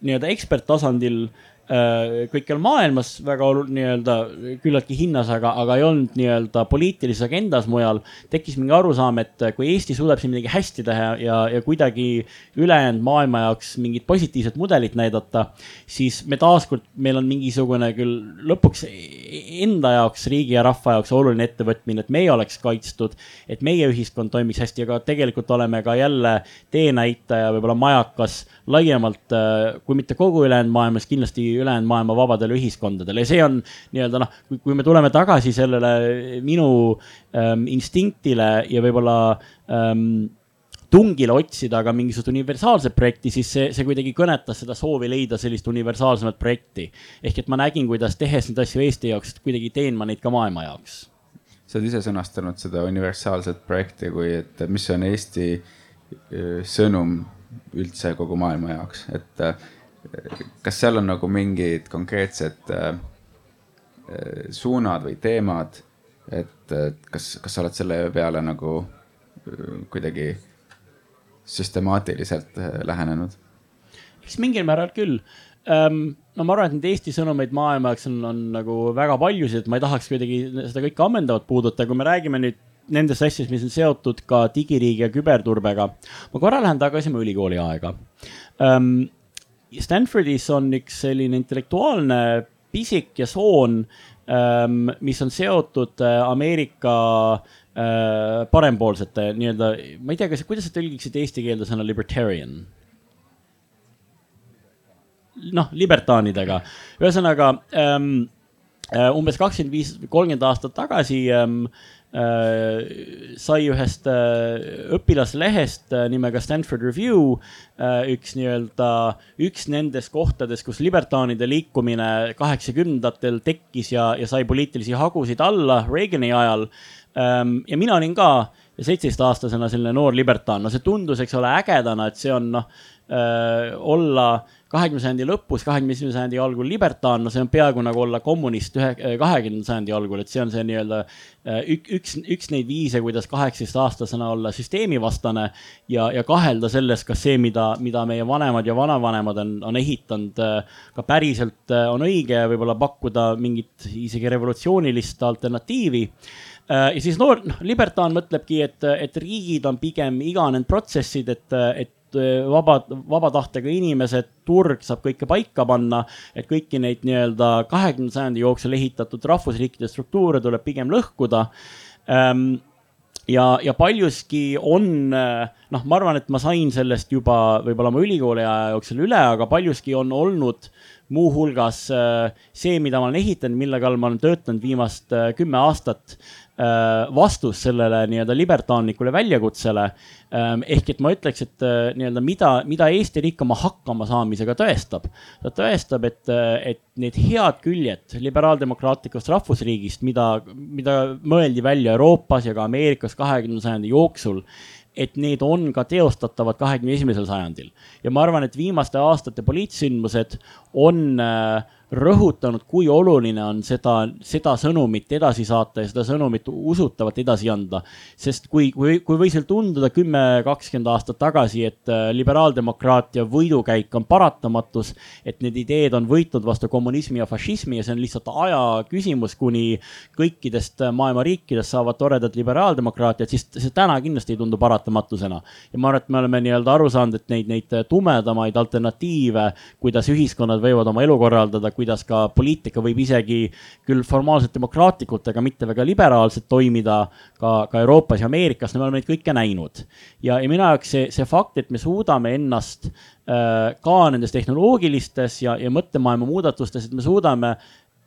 nii-öelda eksperttasandil kõikjal maailmas väga nii-öelda küllaltki hinnas, aga, aga ei olnud nii-öelda poliitilises agendas mujal. tekkis mingi arusaam, et kui Eesti suudab siin midagi hästi teha ja, ja kuidagi ülejäänud maailma jaoks mingit positiivset mudelit näidata, siis me taaskord, meil on mingisugune küll lõpuks enda jaoks, riigi ja rahva jaoks oluline ettevõtmine, et meie oleks kaitstud, et meie ühiskond toimiks hästi, aga tegelikult oleme ka jälle teenäitaja, võib-olla majakas laiemalt, äh, kui mitte kogu ülejäänud maailmas, kindlasti ülejäänud maailma vabadele ühiskondadele ja see on nii-öelda noh, kui me tuleme tagasi sellele minu ähm, instinktile ja võib-olla ähm, tungile otsida ka mingisugust universaalset projekti, siis see, see kuidagi kõnetas seda soovi leida sellist universaalsemat projekti. ehk et ma nägin, kuidas tehes neid asju Eesti jaoks, kuidagi teen ma neid ka maailma jaoks. sa oled ise sõnastanud seda universaalset projekti kui, et mis on Eesti äh, sõnum üldse kogu maailma jaoks, et äh, kas seal on nagu mingid konkreetsed äh, äh, suunad või teemad, et kas, kas sa oled selle peale nagu kuidagi süstemaatiliselt lähenenud? eks mingil määral küll um,. no ma arvan, et neid Eesti sõnumeid maailma jaoks on, on nagu väga paljusid, et ma ei tahaks kuidagi seda kõike ammendavalt puudutada, kui me räägime nüüd nendest asjadest, mis on seotud ka digiriigi ja küberturbega. ma korra lähen tagasi mu ülikooli aega um,. Stanfordis on üks selline intellektuaalne pisik ja soon um,, mis on seotud uh, Ameerika uh, parempoolsete nii-öelda, ma ei tea, kas, kuidas sa tõlgiksid eesti keelde sõna libertarian? noh, libertaanidega, ühesõnaga um, umbes kakskümmend viis, kolmkümmend aastat tagasi ähm, Äh, sai ühest äh, õpilaslehest äh, nimega Stanford Review üks nii-öelda, üks nendest kohtadest, kus libertaanide liikumine kaheksakümnendatel tekkis ja, ja sai poliitilisi hagusid alla Reagani ajal. Ähm, ja mina olin ka seitsmeteistaastasena selline noor libertaan, no see tundus, eks ole, ägedana, et see on noh, olla kahekümne sajandi lõpus, kahekümne esimese sajandi algul libertaan, no see on peaaegu nagu olla kommunist ühe, äh, kahekümnenda sajandi algul, et see on see nii-öelda äh, üks, üks, üks neid viise, kuidas kaheksateistaastasena olla süsteemivastane ja, ja kahelda selles, kas see, mida, mida meie vanemad ja vanavanemad on, on ehitanud, äh, ka päriselt on õige ja võib-olla pakkuda mingit isegi revolutsioonilist alternatiivi. Ja siis noor, noh, libertaan mõtlebki, et, et riigid on pigem iganenud protsessid, et, et vaba, vaba tahtega inimesed, turg saab kõike paika panna, et kõiki neid nii-öelda kahekümnenda sajandi jooksul ehitatud rahvusriikide struktuure tuleb pigem lõhkuda. Ähm, ja, ja paljuski on, eh, noh, ma arvan, et ma sain sellest juba võib-olla oma ülikooli aja jooksul üle, aga paljuski on olnud muuhulgas eh, see, mida ma olen ehitanud, mille kallal ma olen töötanud viimast kümme aastat, vastus sellele nii-öelda libertaanlikule väljakutsele Ehm, ehk et ma ütleks, et äh, nii-öelda mida, mida Eesti riik oma hakkamasaamisega tõestab. ta tõestab, et, äh, et need head küljed liberaaldemokraatlikust rahvusriigist, mida, mida mõeldi välja Euroopas ja ka Ameerikas kahekümnenda sajandi jooksul et need on ka teostatavad kahekümne esimesel sajandil. ja ma arvan, et viimaste aastate poliitsündmused on äh, rõhutanud, kui oluline on seda, seda sõnumit edasi saata ja seda sõnumit usutavalt edasi anda. sest kui, kui, kui võis veel tunduda kümme, kakskümmend aastat tagasi, et äh, liberaaldemokraatia võidukäik on paratamatus, et need ideed on võitnud vastu kommunismi ja fašismi ja see on lihtsalt aja küsimus, kuni kõikidest äh, maailma riikidest saavad toredat liberaaldemokraatiat, siis see täna kindlasti ei tundu paratamatusena. ja ma arvan, et me oleme nii-öelda aru saanud, et neid, neid tumedamaid alternatiive, kuidas ühiskonnad võivad oma elu korraldada kuidas ka poliitika võib isegi küll formaalselt demokraatlikult, aga mitte väga liberaalselt toimida ka, ka Euroopas ja Ameerikas, me oleme neid kõike näinud. ja, ja minu jaoks see, see fakt, et me suudame ennast äh, ka nendes tehnoloogilistes ja, ja mõttemaailma muudatustes, et me suudame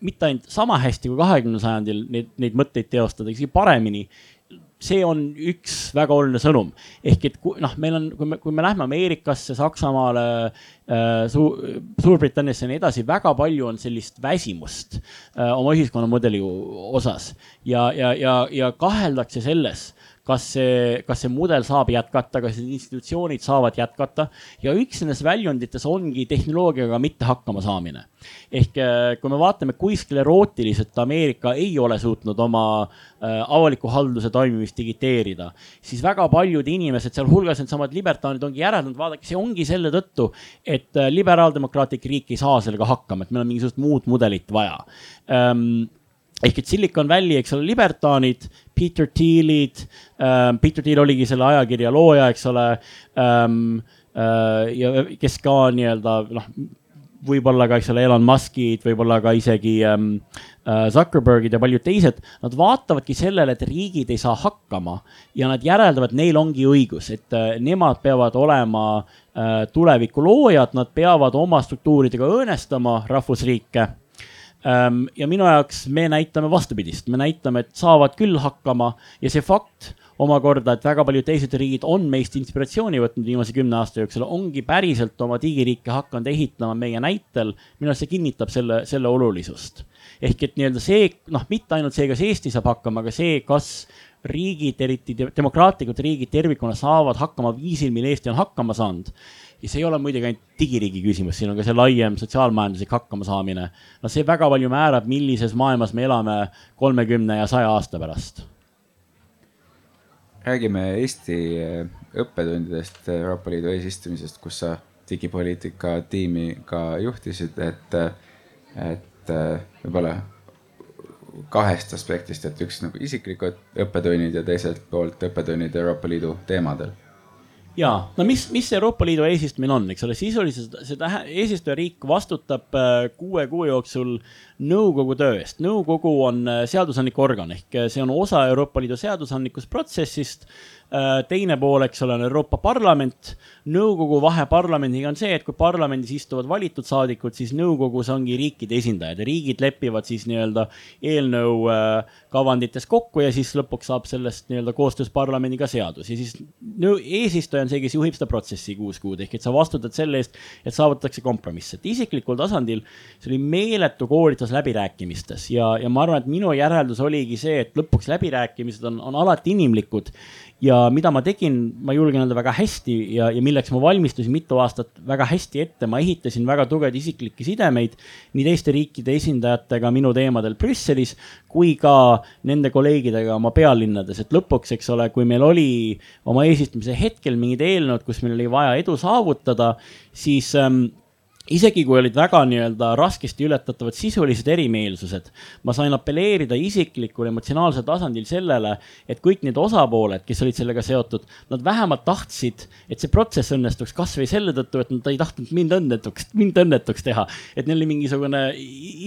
mitte ainult sama hästi kui kahekümnendal sajandil neid, neid mõtteid teostada, isegi paremini see on üks väga oluline sõnum. ehk et noh, meil on, kui me, kui me lähme Ameerikasse, Saksamaale äh,, Suur, Suurbritanniasse ja nii edasi, väga palju on sellist väsimust äh, oma ühiskonnamudeli osas ja, ja, ja, ja kaheldakse selles kas see, kas see mudel saab jätkata, kas need institutsioonid saavad jätkata. Ja üks nendest väljundites ongi tehnoloogiaga mitte hakkama saamine. ehk äh, kui me vaatame, kui sklerootiliselt Ameerika ei ole suutnud oma äh, avaliku halduse toimimist digiteerida, siis väga paljud inimesed, sealhulgas needsamad libertaanid ongi järeldanud, vaadake, see ongi selle tõttu, et äh, liberaaldemokraatlik riik ei saa sellega hakkama, et meil on mingisugust muud mudelit vaja. Ähm, ehk et Silicon Valley, eks ole, libertaanid, Peter Thiel'id ähm,, Peter Thiel oligi selle ajakirja looja, eks ole ähm,. Äh, ja kes ka nii-öelda noh, võib-olla ka, eks ole, Elon Muskid, võib-olla ka isegi ähm, äh, Zuckerbergid ja paljud teised, nad vaatavadki sellele, et riigid ei saa hakkama ja nad järeldavad, neil ongi õigus, et äh, nemad peavad olema äh, tuleviku loojad, nad peavad oma struktuuridega õõnestama rahvusriike ja minu jaoks me näitame vastupidist, me näitame, et saavad küll hakkama ja see fakt omakorda, et väga paljud teised riigid on meist inspiratsiooni võtnud viimase kümne aasta jooksul, ongi päriselt oma digiriike hakanud ehitama meie näitel. minu arust see kinnitab selle, selle olulisust. ehk et nii-öelda see, noh, mitte ainult see, kas Eesti saab hakkama, aga see, kas riigid, eriti demokraatlikud riigid tervikuna saavad hakkama viisil, mil Eesti on hakkama saanud ja see ei ole muidugi ainult digiriigi küsimus, siin on ka see laiem sotsiaalmajanduslik hakkamasaamine. no see väga palju määrab, millises maailmas me elame kolmekümne ja saja aasta pärast. räägime Eesti õppetundidest Euroopa Liidu eesistumisest, kus sa digipoliitika tiimi ka juhtisid, et, et võib-olla kahest aspektist, et üks nagu isiklikud õppetunnid ja teiselt poolt õppetunnid Euroopa Liidu teemadel ja no mis, mis Euroopa Liidu eesistumine on, eks ole, sisuliselt see tähe-, eesistujariik vastutab äh, kuue kuu jooksul nõukogu töö eest. nõukogu on äh, seadusandlik organ ehk äh, see on osa Euroopa Liidu seadusandlikust protsessist teine pool, eks ole, on Euroopa Parlament. nõukogu vahe parlamendiga on see, et kui parlamendis istuvad valitud saadikud, siis nõukogus ongi riikide esindajad ja riigid lepivad siis nii-öelda eelnõu äh, kavandites kokku ja siis lõpuks saab sellest nii-öelda koostöös parlamendiga seadus. Ja siis eesistuja on see, kes juhib seda protsessi kuus kuud. Ehk et sa vastutad selle eest, et saavutatakse kompromiss, et isiklikul tasandil see oli meeletu koolitus läbirääkimistes ja, ja ma arvan, et minu järeldus oligi see, et lõpuks läbirääkimised on, on alati inimlikud ja mida ma tegin, ma julgen öelda väga hästi ja, ja milleks ma valmistusin mitu aastat väga hästi ette, ma ehitasin väga tugevaid isiklikke sidemeid nii teiste riikide esindajatega minu teemadel Brüsselis kui ka nende kolleegidega oma pealinnades, et lõpuks, eks ole, kui meil oli oma eesistumise hetkel mingid eelnõud, kus meil oli vaja edu saavutada, siis ähm, isegi kui olid väga nii-öelda raskesti ületatavad sisulised erimeelsused, ma sain apelleerida isiklikul emotsionaalsel tasandil sellele, et kõik need osapooled, kes olid sellega seotud, nad vähemalt tahtsid, et see protsess õnnestuks kasvõi selle tõttu, et nad ei tahtnud mind õnnetuks, mind õnnetuks teha. et neil oli mingisugune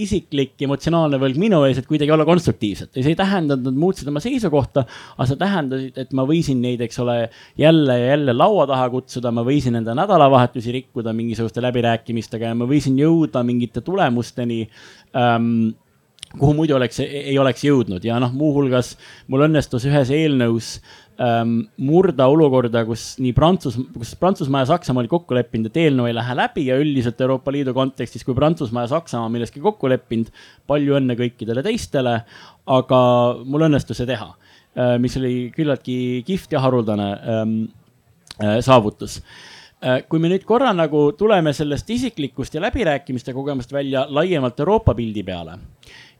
isiklik emotsionaalne võlg minu ees, et kuidagi olla konstruktiivsed ja see ei tähenda, et nad muutsid oma seisukohta, aga see tähendas, et ma võisin neid, eks ole, jälle ja jälle laua taha kutsuda, ma võisin enda nädalavahetusi rikkuda mingisuguste läbirääkimiste valimistega ja ma võisin jõuda mingite tulemusteni ähm, kuhu muidu oleks, ei oleks jõudnud. Ja noh, muuhulgas mul õnnestus ühes eelnõus ähm, murda olukorda, kus nii Prantsus, kus Prantsusmaa ja Saksamaa olid kokku leppinud, et eelnõu ei lähe läbi ja üldiselt Euroopa Liidu kontekstis, kui Prantsusmaa ja Saksamaa milleski kokku leppinud, palju õnne kõikidele teistele, aga mul õnnestus see teha äh,, mis oli küllaltki kihvt ja haruldane ähm, äh, saavutus kui me nüüd korra nagu tuleme sellest isiklikust ja läbirääkimiste kogemust välja laiemalt Euroopa pildi peale.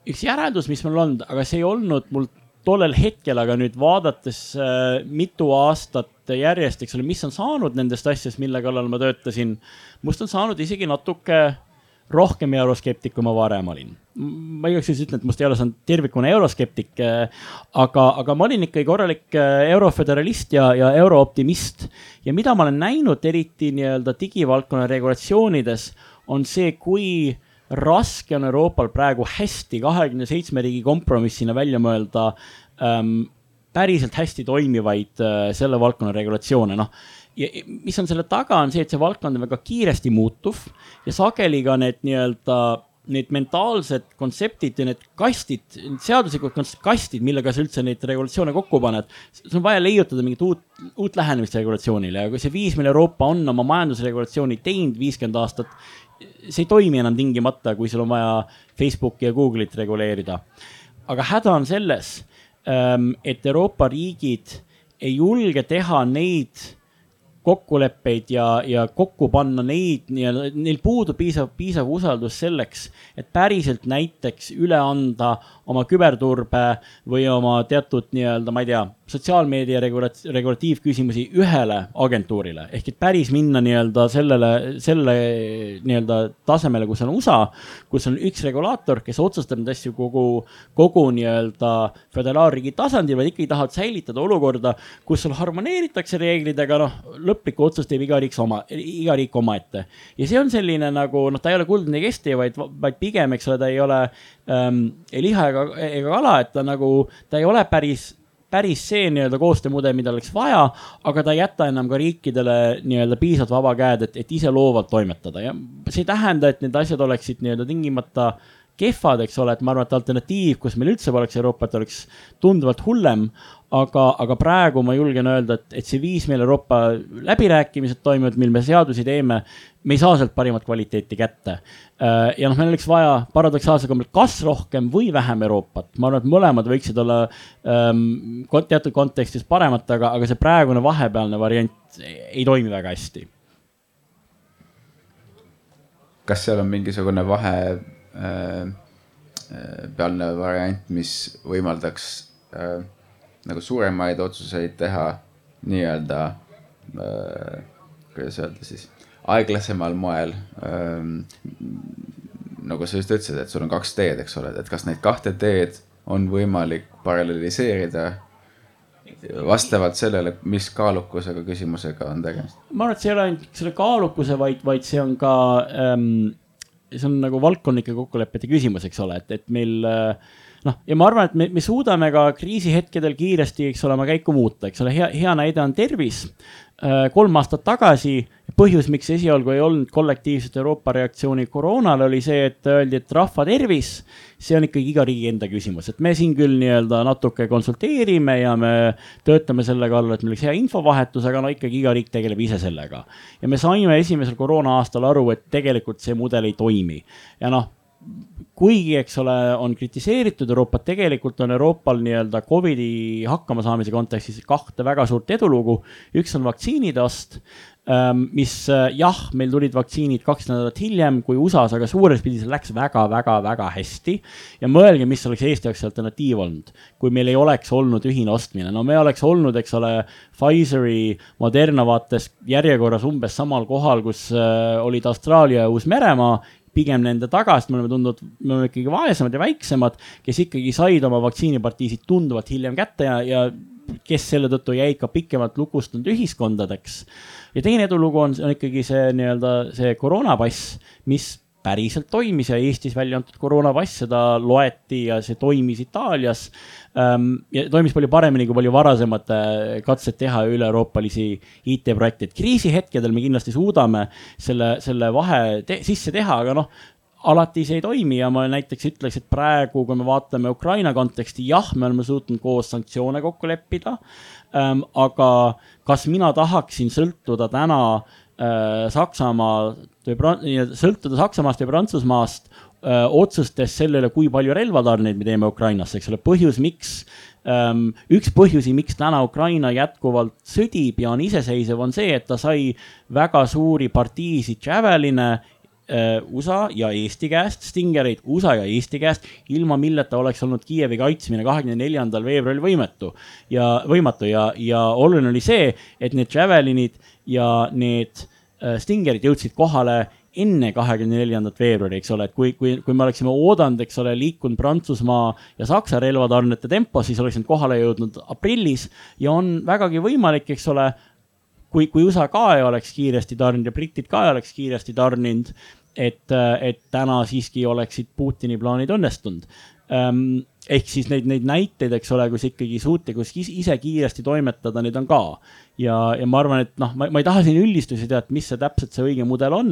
üks järeldus, mis mul on, aga see ei olnud mul tollel hetkel, aga nüüd vaadates äh, mitu aastat järjest, eks ole, mis on saanud nendest asjadest, mille kallal ma töötasin. must on saanud isegi natuke rohkem euroskeptik, kui ma varem olin. ma igaks juhuks ütlen, et must ei ole saanud tervikuna euroskeptik, äh, aga, aga ma olin ikkagi korralik äh, euroföderalist ja, ja eurooptimist. ja mida ma olen näinud, eriti nii-öelda digivaldkonna regulatsioonides, on see, kui raske on Euroopal praegu hästi kahekümne seitsme riigi kompromissina välja mõelda ähm, päriselt hästi toimivaid äh, selle valdkonna regulatsioone, noh ja mis on selle taga, on see, et see valdkond on väga kiiresti muutuv ja sageli ka need nii-öelda need mentaalsed kontseptid ja need kastid, seaduslikud kastid, millega sa üldse neid regulatsioone kokku paned. sul on vaja leiutada mingit uut, uut lähenemist regulatsioonile ja kui see viis, mille Euroopa on oma majandusregulatsiooni teinud viiskümmend aastat, see ei toimi enam tingimata, kui sul on vaja Facebooki ja Google'it reguleerida. aga häda on selles, ähm, et Euroopa riigid ei julge teha neid kokkuleppeid ja, ja kokku panna neid nii-öelda, neil puudub piisav, piisav usaldus selleks, et päriselt näiteks üle anda oma küberturbe või oma teatud nii-öelda, ma ei tea, sotsiaalmeedia regulat-, regulatiivküsimusi ühele agentuurile. ehk et päris minna nii-öelda sellele, selle nii-öelda tasemele, kus on USA, kus on üks regulaator, kes otsustab neid asju kogu, kogu nii-öelda föderaalriigi tasandil, vaid ikkagi tahavad säilitada olukorda, kus sul harmoneeritakse reeglid, aga noh, lõplikku otsust teeb iga riik oma, iga riik omaette. ja see on selline nagu noh, ta ei ole kuldne kesti, vaid, vaid pigem, eks ole, ta ei ole ähm, ei liha ega, ega kala, et ta nagu, ta ei ole päris päris see nii-öelda koostöömudel, mida oleks vaja, aga ta ei jäta enam ka riikidele nii-öelda piisavalt vaba käed, et, et ise loovalt toimetada ja see ei tähenda, et need asjad oleksid nii-öelda tingimata kehvad, eks ole, et ma arvan, et alternatiiv, kus meil üldse poleks Euroopat, oleks tunduvalt hullem, aga, aga praegu ma julgen öelda, et, et see viis meil Euroopa läbirääkimised toimuvad, mil me seadusi teeme, me ei saa sealt parimat kvaliteeti kätte. Äh, ja noh, meil oleks vaja paradoksaalsel kombel kas rohkem või vähem Euroopat, ma arvan, et mõlemad võiksid olla ähm, teatud kontekstis paremad, aga, aga see praegune vahepealne variant ei toimi väga hästi. kas seal on mingisugune vahe äh, äh pealne variant, mis võimaldaks äh, nagu suuremaid otsuseid teha nii-öelda äh,, kuidas öelda siis, aeglasemal moel ähm,. nagu sa just ütlesid, et sul on kaks teed, eks ole, et kas neid kahte teed on võimalik paralleliseerida vastavalt sellele, mis kaalukusega küsimusega on tegemist? ma arvan, et see ei ole ainult selle kaalukuse, vaid, vaid see on ka ähm,, see on nagu valdkondlike kokkulepete küsimus, eks ole, et, et meil äh, noh, ja ma arvan, et me, me suudame ka kriisihetkedel kiiresti, eks ole, oma käiku muuta, eks ole, hea, hea näide on tervis. Äh, kolm aastat tagasi põhjus, miks esialgu ei olnud kollektiivset Euroopa reaktsiooni koroonale, oli see, et öeldi, et rahva tervis, see on ikkagi iga riigi enda küsimus, et me siin küll nii-öelda natuke konsulteerime ja me töötame selle kallal, et meil oleks hea infovahetus, aga no ikkagi iga riik tegeleb ise sellega. ja me saime esimesel koroona aastal aru, et tegelikult see mudel ei toimi ja noh kuigi, eks ole, on kritiseeritud Euroopat, tegelikult on Euroopal nii-öelda Covidi hakkamasaamise kontekstis kahte väga suurt edulugu. üks on vaktsiinide ost, ähm, mis äh, jah, meil tulid vaktsiinid kaks nädalat hiljem kui USA-s, aga suures pildis läks väga-väga-väga hästi. ja mõelge, mis oleks Eesti jaoks alternatiiv olnud, kui meil ei oleks olnud ühine ostmine, no me oleks olnud, eks ole, Pfizeri, Moderna vaates järjekorras umbes samal kohal, kus äh, olid Austraalia ja Uus-Meremaa pigem nende taga, sest me oleme tundnud, me oleme ikkagi vaesemad ja väiksemad, kes ikkagi said oma vaktsiinipartiisid tunduvalt hiljem kätte ja, ja kes selle tõttu jäid ka pikemalt lukustunud ühiskondadeks. ja teine edulugu on, on ikkagi see nii-öelda see koroonapass, mis päriselt toimis ja Eestis välja antud koroonapass, seda loeti ja see toimis Itaalias ähm,. ja toimis palju paremini kui palju varasemad äh, katsed teha üle-euroopalisi IT-projekte, et kriisihetkedel me kindlasti suudame selle, selle vahe te sisse teha, aga noh alati see ei toimi ja ma näiteks ütleks, et praegu, kui me vaatame Ukraina konteksti, jah, me oleme suutnud koos sanktsioone kokku leppida ähm,. aga kas mina tahaksin sõltuda täna äh, Saksamaa või sõltuda Saksamaast või Prantsusmaast öö, otsustest selle üle, kui palju relvatarneid me teeme Ukrainasse, eks ole, põhjus, miks Um, üks põhjusi, miks täna Ukraina jätkuvalt sõdib ja on iseseisev, on see, et ta sai väga suuri partiisid Javeline uh, USA ja Eesti käest, Stingereid USA ja Eesti käest, ilma milleta oleks olnud Kiievi kaitsmine kahekümne neljandal veebruaril võimetu ja võimatu. Ja, ja oluline oli see, et need Javelinid ja need Äh, Stingerid jõudsid kohale enne kahekümne neljandat veebruari, eks ole, et kui, kui, kui me oleksime oodanud, eks ole, liikunud Prantsusmaa ja Saksa relvatarnete tempos, siis oleks nad kohale jõudnud aprillis ja on vägagi võimalik, eks ole, kui, kui USA ka ei oleks kiiresti tarninud ja britid ka ei oleks kiiresti tarninud, et, et täna siiski oleksid Putini plaanid õnnestunud ähm, ehk siis neid, neid näiteid, eks ole, kus ikkagi suutlikkus ise kiiresti toimetada, neid on ka. Ja, ja ma arvan, et noh, ma, ma ei taha siin üldistusi teha, et mis see täpselt see õige mudel on,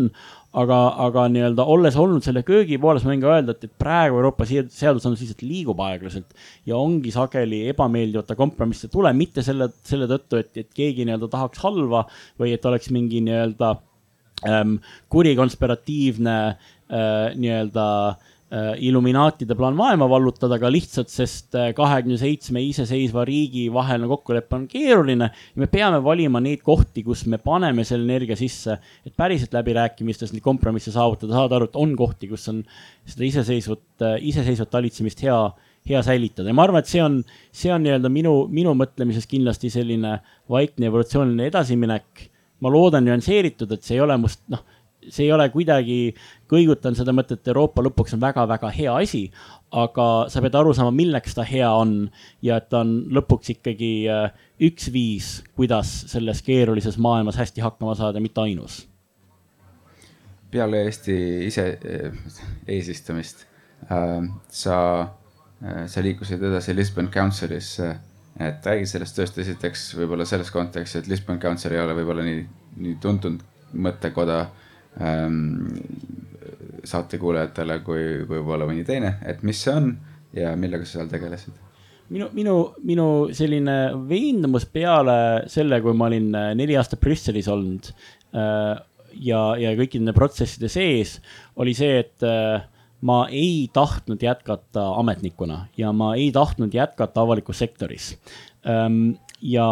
aga, aga nii-öelda olles olnud selle köögi pooles, ma võin ka öelda, et, et praegu Euroopa seadusandlus lihtsalt liigub aeglaselt ja ongi sageli ebameeldivate kompromisside tule, mitte selle, selle tõttu, et, et keegi nii-öelda tahaks halva või et oleks mingi nii-öelda ähm, kuri konspiratiivne äh, nii-öelda Äh, Illuminaatide plaan maailma vallutada, aga lihtsalt, sest äh, kahekümne seitsme iseseisva riigi vaheline kokkulepe on keeruline me peame valima neid kohti, kus me paneme selle energia sisse, et päriselt läbirääkimistes neid kompromisse saavutada, saada aru, et on kohti, kus on seda iseseisvat, äh, iseseisvat talitsemist hea, hea säilitada ja ma arvan, et see on, see on nii-öelda minu, minu mõtlemises kindlasti selline vaikne evolutsiooniline edasiminek. ma loodan nüansseeritud, et see ei ole must, noh see ei ole kuidagi, kõigutan seda mõtet, Euroopa lõpuks on väga-väga hea asi, aga sa pead aru saama, milleks ta hea on ja et ta on lõpuks ikkagi äh, üks viis, kuidas selles keerulises maailmas hästi hakkama saada, mitte ainus. peale Eesti ise äh, eesistumist äh, sa, sa liikusid edasi Lisbon Council'isse, et räägi sellest tööst esiteks võib-olla selles kontekstis, et Lisbon Council ei ole võib-olla nii, nii tuntud mõttekoda ähm, saatekuulajatele kui, võib-olla mõni teine, et mis see on ja millega sa seal tegelesid? minu, minu, minu selline veendumus peale selle, kui ma olin äh, neli aastat Brüsselis olnud äh, ja, ja kõikide nende protsesside sees, oli see, et äh, ma ei tahtnud jätkata ametnikuna ja ma ei tahtnud jätkata avalikus sektoris ähm, ja,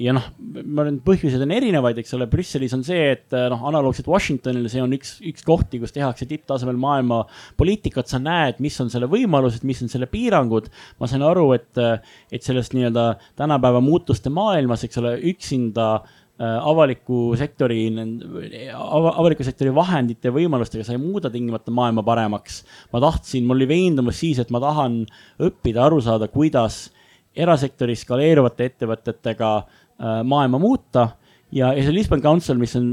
ja noh, ma arvan, põhjuseid on erinevaid, eks ole, Brüsselis on see, et noh, analoogselt Washingtonile, see on üks, üks kohti, kus tehakse tipptasemel maailma poliitikat, sa näed, mis on selle võimalused, mis on selle piirangud. ma sain aru, et, et sellest nii-öelda tänapäeva muutuste maailmas, eks ole, üksinda äh, avaliku sektori, avaliku sektori vahendite ja võimalustega sa ei muuda tingimata maailma paremaks. ma tahtsin, mul oli veendumus siis, et ma tahan õppida, aru saada, kuidas erasektori skaleeruvate ettevõtetega maailma muuta. Ja, ja see Lisbon Council, mis on,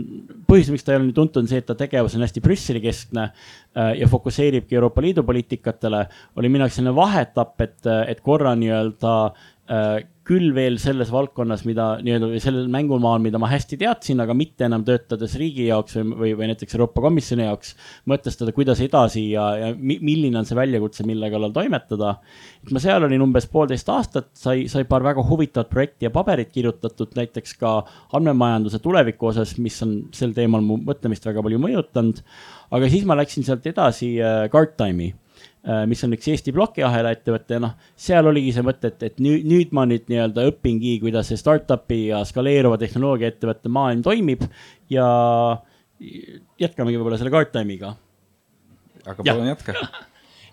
põhjus, miks ta ei ole nii tuntud, on see, et ta tegevus on hästi Brüsseli keskne äh, ja fokusseeribki Euroopa Liidu poliitikatele, oli minu jaoks selline vaheetapp, et, et korra nii-öelda äh, küll veel selles valdkonnas, mida nii-öelda või sellel mängumaal, mida ma hästi teadsin, aga mitte enam töötades riigi jaoks või, või, või näiteks Euroopa Komisjoni jaoks, mõtestada, kuidas edasi ja, ja milline on see väljakutse, mille kallal toimetada. et ma seal olin umbes poolteist aastat, sai, sai paar väga huvitavat projekti ja paberit kirjutatud, näiteks ka andmemajanduse tuleviku osas, mis on sel teemal mu mõtlemist väga palju mõjutanud. aga siis ma läksin sealt edasi äh, Guardtime'i Äh, mis on üks Eesti plokiahela ettevõte noh, seal oligi see mõte, et, et nüüd, nüüd ma nüüd nii-öelda õpingi, kuidas see startup'i ja skaleeruva tehnoloogia ettevõtte maailm toimib ja jätkamegi võib-olla selle Guardtime'iga. aga palun jätka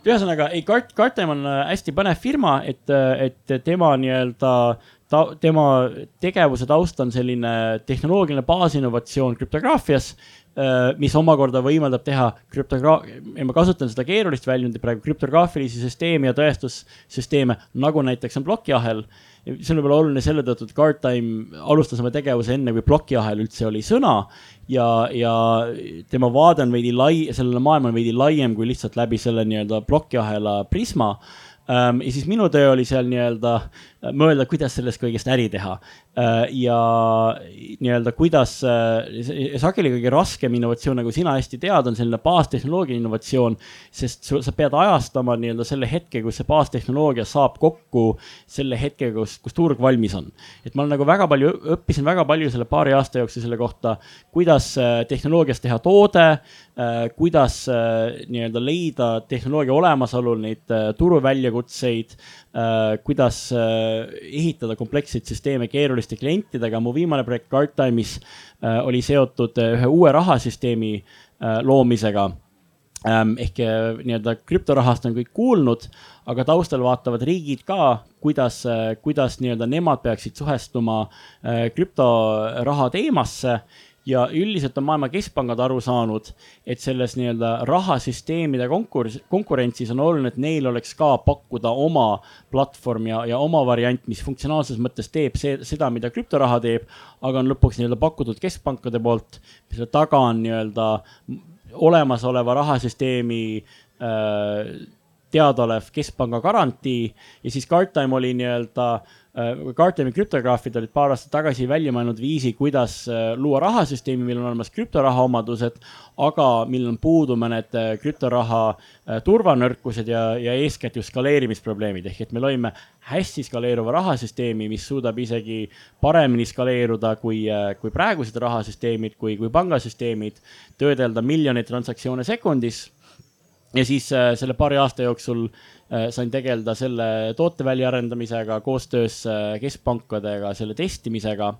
ühesõnaga, ei, Guard, Guardtime on äh, hästi põnev firma, et, äh, et tema nii-öelda ta, tema tegevuse taust on selline tehnoloogiline baasinnovatsioon krüptograafias Äh, mis omakorda võimaldab teha krüptogra-, ma kasutan seda keerulist väljundit praegu, krüptograafilisi süsteeme ja tõestussüsteeme, nagu näiteks on plokiahel. see on võib-olla oluline selle tõttu, et Guardtime alustas oma tegevuse enne, kui plokiahel üldse oli sõna ja, ja tema vaade on veidi lai, sellele maailm on veidi laiem kui lihtsalt läbi selle nii-öelda plokiahela prisma ja siis minu töö oli seal nii-öelda mõelda, kuidas sellest kõigest äri teha. Äh, ja nii-öelda, kuidas, äh, sageli kõige raskem innovatsioon, nagu sina hästi tead, on selline baastehnoloogia innovatsioon, sest sa pead ajastama nii-öelda selle hetke, kus see baastehnoloogia saab kokku selle hetkega, kus, kus turg valmis on. et ma olen nagu väga palju, õppisin väga palju selle paari aasta jooksul selle kohta, kuidas äh, tehnoloogias teha toode, kuidas nii-öelda leida tehnoloogia olemasolul neid turuväljakutseid kuidas ehitada kompleksseid süsteeme keeruliste klientidega. mu viimane projekt Guardtime'is äh, oli seotud ühe uue rahasüsteemi loomisega ähm, ehk nii-öelda krüptorahast on kõik kuulnud, aga taustal vaatavad riigid ka, kuidas, kuidas nii-öelda nemad peaksid suhestuma krüptoraha teemasse ja üldiselt on maailma keskpangad aru saanud, et selles nii-öelda rahasüsteemide konkurss, konkurentsis on oluline, et neil oleks ka pakkuda oma platvorm ja, ja oma variant, mis funktsionaalses mõttes teeb see, seda, mida krüptoraha teeb, aga on lõpuks nii-öelda pakutud keskpankade poolt, mille taga on nii-öelda olemasoleva rahasüsteemi äh, teadaolev keskpanga garantii. Ja siis Guardtime oli nii-öelda Guardiani äh, krüptograafid olid paar aastat tagasi välja mõelnud viisi, kuidas äh, luua rahasüsteemi, millel on olemas krüptoraha omadused, aga millel on puudu mõned äh, krüptoraha turvanõrkused ja, ja eeskätt just skaleerimisprobleemid, ehk et me loime hästi skaleeruva rahasüsteemi, mis suudab isegi paremini skaleeruda kui, kui praegused rahasüsteemid, kui, kui pangasüsteemid, töödelda miljoneid transaktsioone sekundis ja siis äh, selle paari aasta jooksul äh, sain tegeleda selle toote väljaarendamisega koostöös äh, keskpankadega, selle testimisega.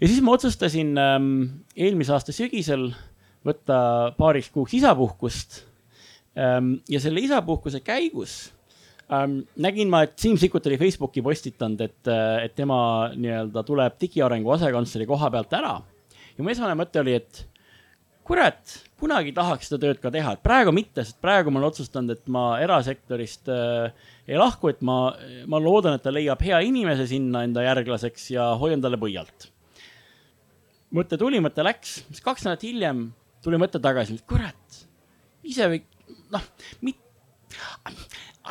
ja siis ma otsustasin ähm, eelmise aasta sügisel võtta paariks kuuks isapuhkust ähm,. ja selle isapuhkuse käigus ähm, nägin ma, et Siim Sikkut oli Facebooki postitanud, et, et tema nii-öelda tuleb digiarengu asekantsleri koha pealt ära. ja mu esmane mõte oli, et kurat, kunagi tahaks seda tööd ka teha, et praegu mitte, sest praegu ma olen otsustanud, et ma erasektorist äh, ei lahku, et ma, ma loodan, et ta leiab hea inimese sinna enda järglaseks ja hoian talle põialt. mõte tuli, mõte läks, siis kaks nädalat hiljem tuli mõte tagasi, et kurat, ise või noh,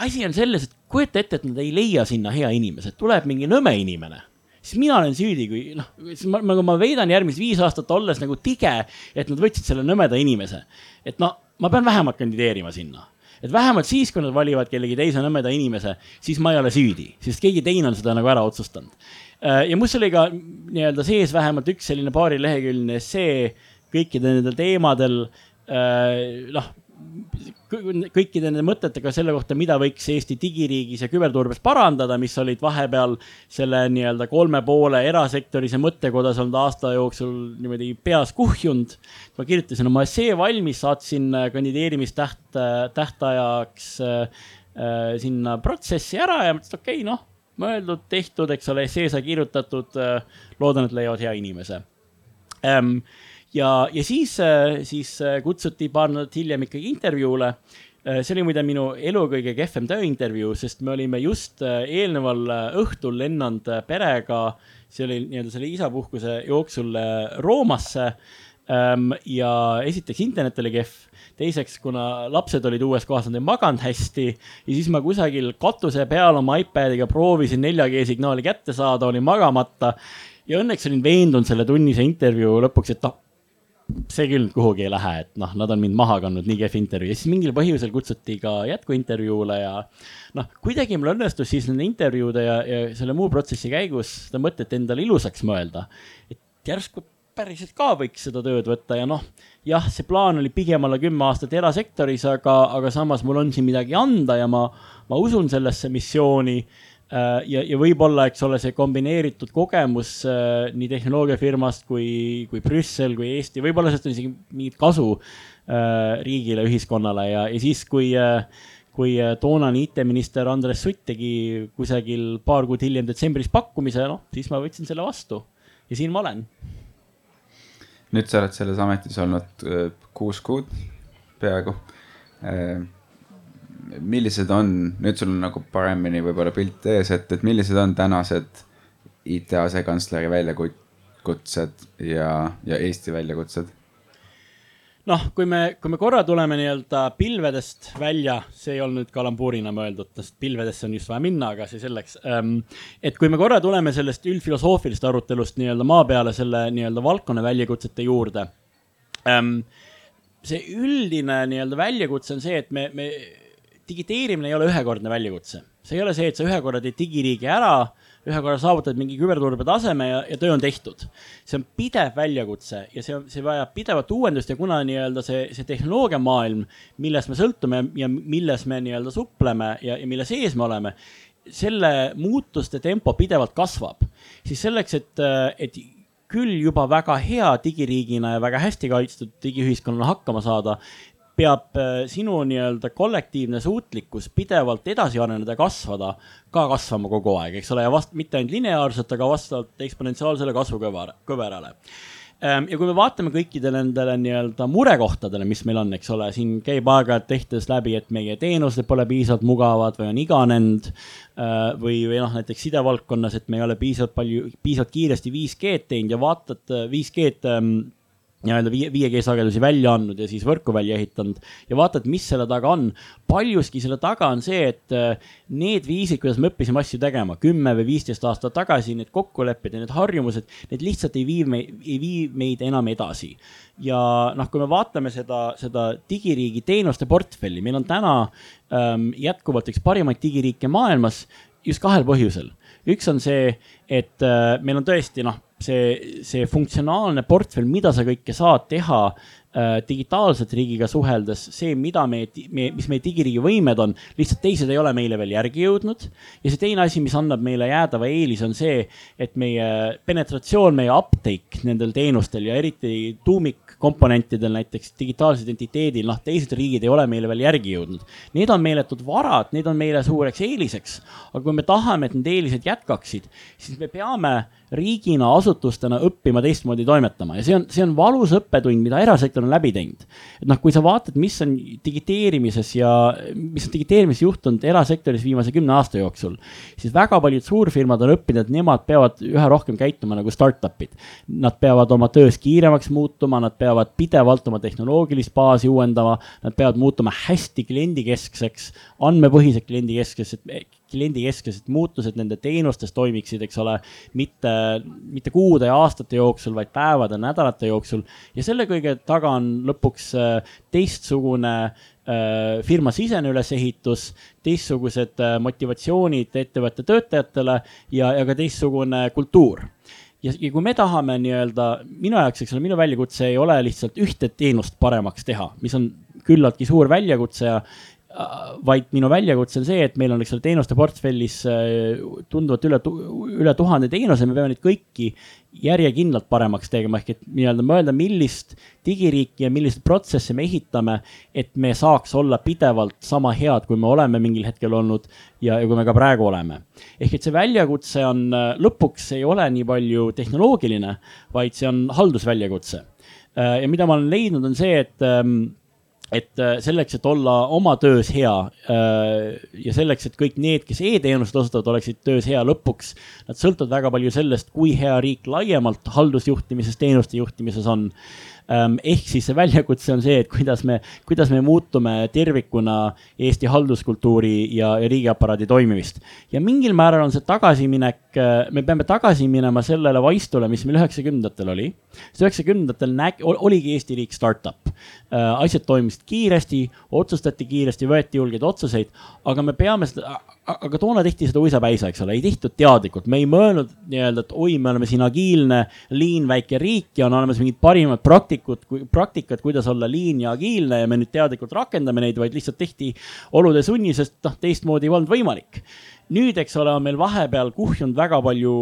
asi on selles, et kujuta ette, et nad ei leia sinna hea inimese, tuleb mingi nõme inimene siis mina olen süüdi, kui noh, siis ma, nagu ma veidan järgmised viis aastat olles nagu tige, et nad võtsid selle nõmeda inimese. et no ma pean vähemalt kandideerima sinna. et vähemalt siis, kui nad valivad kellegi teise nõmeda inimese, siis ma ei ole süüdi, sest keegi teine on seda nagu ära otsustanud. Äh, ja must oli ka nii-öelda sees vähemalt üks selline paarileheküljeline essee kõikidel nendel teemadel. Äh, noh, kõikide nende mõtetega selle kohta, mida võiks Eesti digiriigis ja küberturbes parandada, mis olid vahepeal selle nii-öelda kolme poole erasektorise mõttekodas olnud aasta jooksul niimoodi peas kuhjunud. ma kirjutasin oma essee valmis, saatsin kandideerimistäht, tähtajaks äh, äh, sinna protsessi ära ja mõtlesin, et okei okay,, noh, mõeldud, tehtud, eks ole, essee sai kirjutatud äh,. loodan, et leiavad hea inimese ähm, ja, ja siis, siis kutsuti paar nädalat hiljem ikkagi intervjuule. See oli muide minu elu kõige kehvem tööintervjuu, sest me olime just eelneval õhtul lennanud perega, see oli nii-öelda selle isapuhkuse jooksul Roomasse. Ehm, ja esiteks internet oli kehv, teiseks, kuna lapsed olid uues kohas, nad ei maganud hästi. Ja siis ma kusagil katuse peal oma iPadiga proovisin 4G signaali kätte saada, olin magamata. ja õnneks olin veendunud selle tunnise intervjuu lõpuks, et noh, see küll kuhugi ei lähe, et noh, nad on mind maha kandnud, nii kehv intervjuu ja siis mingil põhjusel kutsuti ka jätkuintervjuule ja noh, kuidagi mul õnnestus siis nende intervjuude ja, ja selle muu protsessi käigus seda mõtet endale ilusaks mõelda. et järsku päriselt ka võiks seda tööd võtta ja noh, jah, see plaan oli pigem olla kümme aastat erasektoris, aga, aga samas mul on siin midagi anda ja ma, ma usun sellesse missiooni ja, ja võib-olla, eks ole, see kombineeritud kogemus äh, nii tehnoloogiafirmast kui, kui Brüssel kui Eesti, võib-olla sellest on isegi mingit kasu äh, riigile, ühiskonnale. Ja, ja siis, kui äh, kui äh, toonane IT-minister Andres Sutt tegi kusagil paar kuud hiljem detsembris pakkumise, noh, siis ma võtsin selle vastu. Ja siin ma olen. Nüüd sa oled selles ametis olnud äh, kuus kuud peaaegu. Millised on, nüüd sul on nagu paremini võib-olla pilt ees, et, et millised on tänased IT asekantsleri väljakutsed ja, ja Eesti väljakutsed? noh, kui me, kui me korra tuleme nii-öelda pilvedest välja, see ei olnud kalambuurina mõeldud, sest pilvedesse on just vaja minna, aga see selleks. Ähm, et kui me korra tuleme sellest üldfilosoofilisest arutelust nii-öelda maa peale selle nii-öelda valdkonna väljakutsete juurde. Ähm, see üldine nii-öelda väljakutse on see, et me, me, digiteerimine ei ole ühekordne väljakutse. see ei ole see, et sa ühe korra teed digiriigi ära ühe korra saavutad mingi küberturbe taseme ja, ja töö on tehtud. see on pidev väljakutse ja see, see vajab pidevat uuendust ja kuna nii-öelda see, see tehnoloogiamaailm, millest me sõltume ja milles me nii-öelda supleme ja, ja mille sees me oleme, selle muutuste tempo pidevalt kasvab, siis selleks, et, et küll juba väga hea digiriigina ja väga hästi kaitstud digiühiskonnana hakkama saada, peab äh, sinu nii-öelda kollektiivne suutlikkus pidevalt edasi areneda, kasvada, ka kasvama kogu aeg, eks ole, ja vast mitte ainult lineaarselt, aga vastavalt eksponentsiaalsele kasvukõverale, kõverale ähm, ja kui me vaatame kõikidele nendele nii-öelda murekohtadele, mis meil on, eks ole, siin käib aeg-ajalt tehtes läbi, et meie teenused pole piisavalt mugavad või on iganenud. Äh, või, või noh, näiteks sidevaldkonnas, et me ei ole piisavalt palju, piisavalt kiiresti 5G-d teinud ja vaatad 5G-d nii-öelda viie, 5G sagedusi välja andnud ja siis võrku välja ehitanud ja vaatad, mis selle taga on. paljuski selle taga on see, et äh, need viisid, kuidas me õppisime asju tegema kümme või viisteist aastat tagasi, need kokkulepped ja need harjumused, need lihtsalt ei vii meid, ei vii meid enam edasi. ja noh, kui me vaatame seda, seda digiriigi teenuste portfelli, meil on täna ähm, jätkuvalt üks parimaid digiriike maailmas just kahel põhjusel. üks on see, et äh, meil on tõesti noh see, see funktsionaalne portfell, mida sa kõike saad teha Äh, digitaalselt riigiga suheldes see, mida meie, meie, mis meie digiriigi võimed on, lihtsalt teised ei ole meile veel järgi jõudnud. ja see teine asi, mis annab meile jäädava eelis, on see, et meie penetratsioon, meie uptake nendel teenustel ja eriti tuumikkomponentidel, näiteks digitaalse identiteedil, noh, teised riigid ei ole meile veel järgi jõudnud. Need on meeletud varad, need on meile suureks eeliseks. aga kui me tahame, et need eelised jätkaksid, siis me peame riigina, asutustena õppima teistmoodi toimetama ja see on, see on valus õppetund, mida erasektor on läbi teinud. et noh, kui sa vaatad, mis on digiteerimises ja mis on digiteerimises juhtunud erasektoris viimase kümne aasta jooksul, siis väga paljud suurfirmad on õppinud, et nemad peavad üha rohkem käituma nagu startup'id. Nad peavad oma töös kiiremaks muutuma, nad peavad pidevalt oma tehnoloogilist baasi uuendama, nad peavad muutuma hästi kliendikeskseks, andmepõhised kliendikeskseks, et kliendikesksed muutused nende teenustes toimiksid, eks ole, mitte, mitte kuude ja aastate jooksul, vaid päevade, nädalate jooksul. ja selle kõige taga on lõpuks äh, teistsugune äh, firma sisene ülesehitus, teistsugused äh, motivatsioonid ettevõtte töötajatele ja, ja ka teistsugune kultuur ja, ja kui me tahame nii-öelda, minu jaoks, eks ole, minu väljakutse ei ole lihtsalt ühte teenust paremaks teha, mis on küllaltki suur väljakutse ja, vaid minu väljakutse on see, et meil on, eks ole, teenuste portfellis äh, tunduvalt üle, üle tuhande teenuse, me peame neid kõiki järjekindlalt paremaks tegema, ehk et nii-öelda mõelda, millist digiriiki ja milliseid protsesse me ehitame, et me saaks olla pidevalt sama head, kui me oleme mingil hetkel olnud ja, ja kui me ka praegu oleme. ehk et see väljakutse on, lõpuks ei ole nii palju tehnoloogiline, vaid see on haldusväljakutse ja mida ma olen leidnud, on see, et ähm, et äh, selleks, et olla oma töös hea äh, ja selleks, et kõik need, kes e-teenust osutavad, oleksid töös hea lõpuks, nad sõltuvad väga palju sellest, kui hea riik laiemalt haldusjuhtimises, teenuste juhtimises on ehk siis see väljakutse on see, et kuidas me, kuidas me muutume tervikuna Eesti halduskultuuri ja, ja riigiaparaadi toimimist. ja mingil määral on see tagasiminek, äh, me peame tagasi minema sellele vaistule, mis meil üheksakümnendatel oli. sest üheksakümnendatel näg-, oligi Eesti riik startup. Äh, asjad toimisid kiiresti, otsustati kiiresti, võeti julgeid otsuseid, aga me peame seda, aga toona tehti seda uisapäisa, eks ole, ei tehtud teadlikult, me ei mõelnud nii-öelda, et oi, me oleme siin agiilne, liin, väike riik ja on olemas mingid parimad praktikad praktikud, praktikat, kuidas olla liin ja agiilne ja me nüüd teadlikult rakendame neid, vaid lihtsalt tehti olude sunni, sest noh, teistmoodi ei olnud võimalik. Nüüd, eks ole, on meil vahepeal kuhjunud väga palju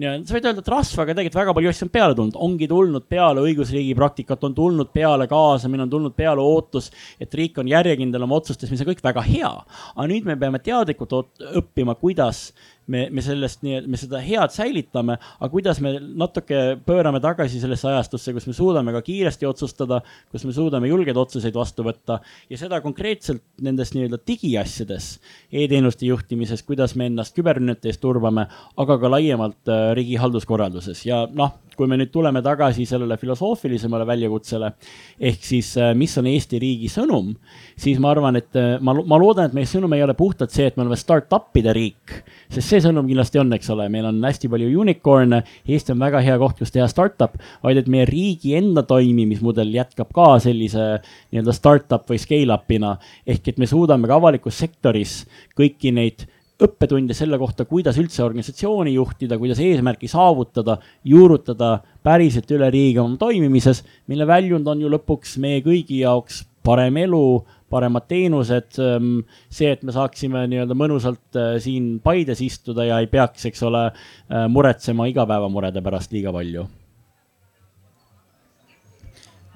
sa võid öelda, et rasva, aga tegelikult väga palju asju on peale tulnud, ongi tulnud peale õigusriigi praktikat, on tulnud peale kaasamine, on tulnud peale ootus, et riik on järjekindel oma otsustes, mis on kõik väga hea. aga nüüd me peame teadlikult õppima, kuidas me, me sellest nii, me seda head säilitame, aga kuidas me natuke pöörame tagasi sellesse ajastusse, kus me suudame ka kiiresti otsustada, kus me suudame julgeid otsuseid vastu võtta ja seda konkreetselt nendes nii-öelda digiasjades e, e-teenuste juhtimises, kuidas me ennast küberrünnete eest turvame, aga ka laiemalt äh, riigi halduskorralduses. Ja noh, kui me nüüd tuleme tagasi sellele filosoofilisemale väljakutsele ehk siis, äh, mis on Eesti riigi sõnum, siis ma arvan, et äh, ma, ma loodan, et meie sõnum ei ole puhtalt see, et me oleme startup'ide riik, sest see sõnum kindlasti on, eks ole, meil on hästi palju unicorn'e, Eesti on väga hea koht, kus teha startup, vaid et meie riigi enda toimimismudel jätkab ka sellise nii-öelda startup või scale-up'ina ehk et me suudame ka avalikus sektoris kõiki neid õppetunde selle kohta, kuidas üldse organisatsiooni juhtida, kuidas eesmärki saavutada, juurutada päriselt üle riigi oma toimimises, mille väljund on ju lõpuks meie kõigi jaoks parem elu, paremad teenused, ähm, see, et me saaksime nii-öelda mõnusalt äh, siin Paides istuda ja ei peaks, eks ole, äh, muretsema igapäevamurede pärast liiga palju.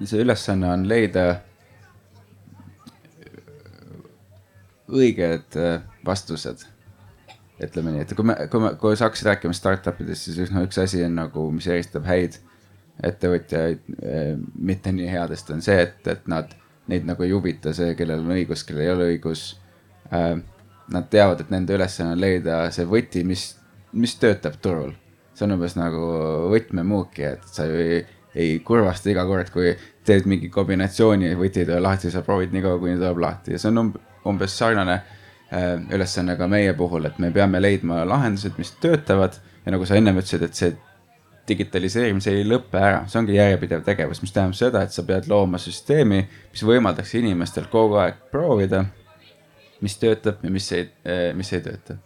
see ülesanne on leida õiged äh, vastused ütleme nii, et kui me, kui me, kui sa hakkasid rääkima startup idest, siis no üks asi on nagu, mis eristab häid ettevõtjaid eh, mitte nii headest, on see, et, et nad, neid nagu ei huvita see, kellel on õigus, kellel ei ole õigus äh,. Nad teavad, et nende ülesanne on leida see võti, mis, mis töötab turul. see on umbes nagu võtmemuuki, et sa ju ei, ei kurvasta iga kord, kui teed mingi kombinatsiooni, võti ei tule lahti, sa proovid nii kaua, kuni tuleb lahti ja see on umbes sarnane ülesanne ka meie puhul, et me peame leidma lahendused, mis töötavad ja nagu sa ennem ütlesid, et see digitaliseerimise ei lõpe ära, see ongi järjepidev tegevus, mis tähendab seda, et sa pead looma süsteemi, mis võimaldaks inimestel kogu aeg proovida, mis töötab ja mis ei, äh, mis ei tööta.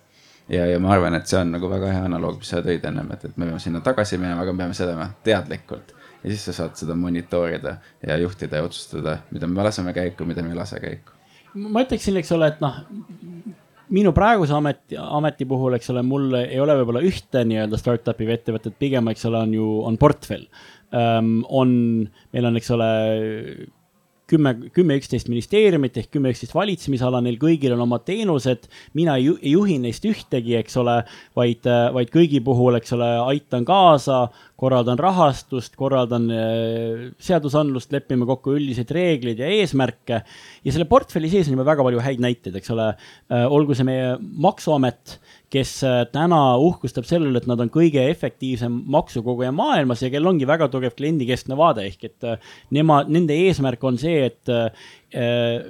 ja, ja ma arvan, et see on nagu väga hea analoog, mis sa tõid ennem, et, et me peame sinna tagasi minema, aga me peame seda teadlikult. ja siis sa saad seda monitoorida ja juhtida ja otsustada, mida me laseme käiku, mida me ei lase käiku ma ütleksin, eks ole, et noh, minu praeguse ameti, ameti puhul, eks ole, mul ei ole võib-olla ühte nii-öelda startup'i või ettevõtet, pigem, eks ole, on ju, on portfell um,. on, meil on, eks ole, kümme, kümme, üksteist ministeeriumit ehk kümme, üksteist valitsemisala, neil kõigil on oma teenused. mina ei, juhi neist ühtegi, eks ole, vaid, vaid kõigi puhul, eks ole, aitan kaasa, korraldan rahastust, korraldan äh, seadusandlust, lepime kokku üldiseid reegleid ja eesmärke. ja selle portfelli sees on juba väga palju häid näiteid, eks ole. Äh, olgu see meie maksuamet, kes äh, täna uhkustab sellele, et nad on kõige efektiivsem maksukoguja maailmas ja kellel ongi väga tugev kliendikeskne vaade, ehk et nemad, nende eesmärk on see, et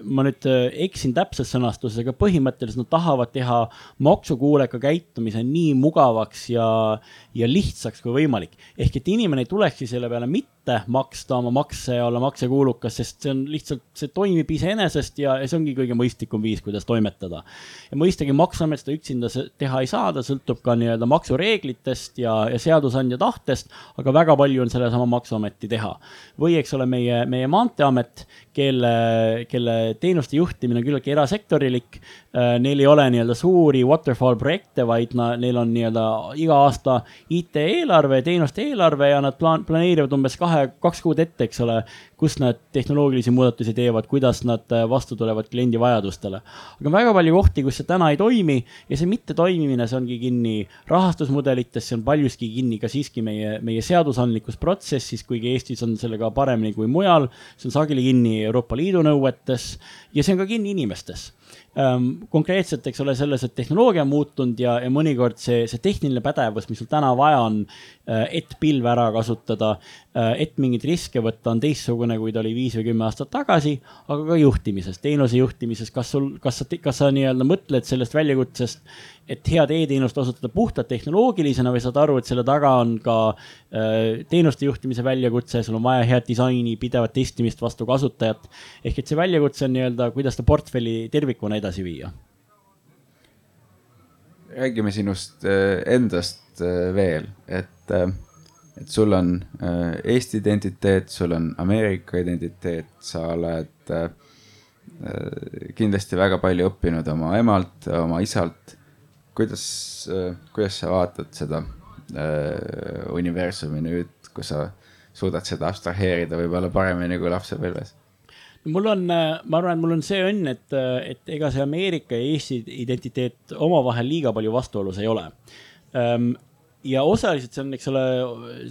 ma nüüd äh, eksin täpses sõnastuses, aga põhimõtteliselt nad tahavad teha maksukuuleka käitumise nii mugavaks ja, ja lihtsaks kui võimalik. ehk et inimene ei tulekski selle peale mitte maksta oma makse ja olla maksekuulukas, sest see on lihtsalt, see toimib iseenesest ja, ja see ongi kõige mõistlikum viis, kuidas toimetada. ja mõistagi Maksuamet seda üksinda teha ei saa, ta sõltub ka nii-öelda maksureeglitest ja, ja seadusandja tahtest, aga väga palju on sellesama Maksuameti teha. või eks ole, meie, meie Maanteeamet, kelle kelle teenuste juhtimine on küllaltki erasektorilik. Äh, neil ei ole nii-öelda suuri waterfall projekte, vaid na, neil on nii-öelda iga aasta IT-eelarve, teenuste eelarve ja nad plaan-, planeerivad umbes kahe kaks kuud ette, eks ole, kus nad tehnoloogilisi muudatusi teevad, kuidas nad äh, vastu tulevad kliendi vajadustele. aga väga palju kohti, kus see täna ei toimi ja see mittetoimimine, see ongi kinni rahastusmudelites, see on paljuski kinni ka siiski meie, meie seadusandlikus protsessis, kuigi Eestis on sellega paremini kui mujal. see on sageli kinni Euroopa Liidu nõuetes ja see on ka kinni inimestes konkreetselt, eks ole, selles, et tehnoloogia on muutunud ja, ja mõnikord see, see tehniline pädevus, mis sul täna vaja on, et pilve ära kasutada, äh, et mingeid riske võtta, on teistsugune, kui ta oli viis või kümme aastat tagasi, aga ka juhtimises, teenuse juhtimises, kas sul, kas sa, kas sa nii-öelda mõtled sellest väljakutsest et head e-teenust osutada puhtalt tehnoloogilisena või saad aru, et selle taga on ka äh, teenuste juhtimise väljakutse, sul on vaja head disaini, pidevat testimist vastu kasutajat. ehk et see väljakutse on nii-öelda, kuidas seda portfelli tervikuna edasi viia. Räägime sinust äh, endast äh, veel, et, äh, et sul on Eesti identiteet, sul on Ameerika identiteet, sa oled kindlasti väga palju õppinud oma emalt, oma isalt kuidas, kuidas sa vaatad seda universumi nüüd, kui sa suudad seda abstraheerida võib-olla paremini kui lapsepõlves? Mul on, äh, ma arvan, et mul on see õnn, et, et ega see Ameerika ja Eesti identiteet omavahel liiga palju vastuolus ei ole ja osaliselt see on, eks ole,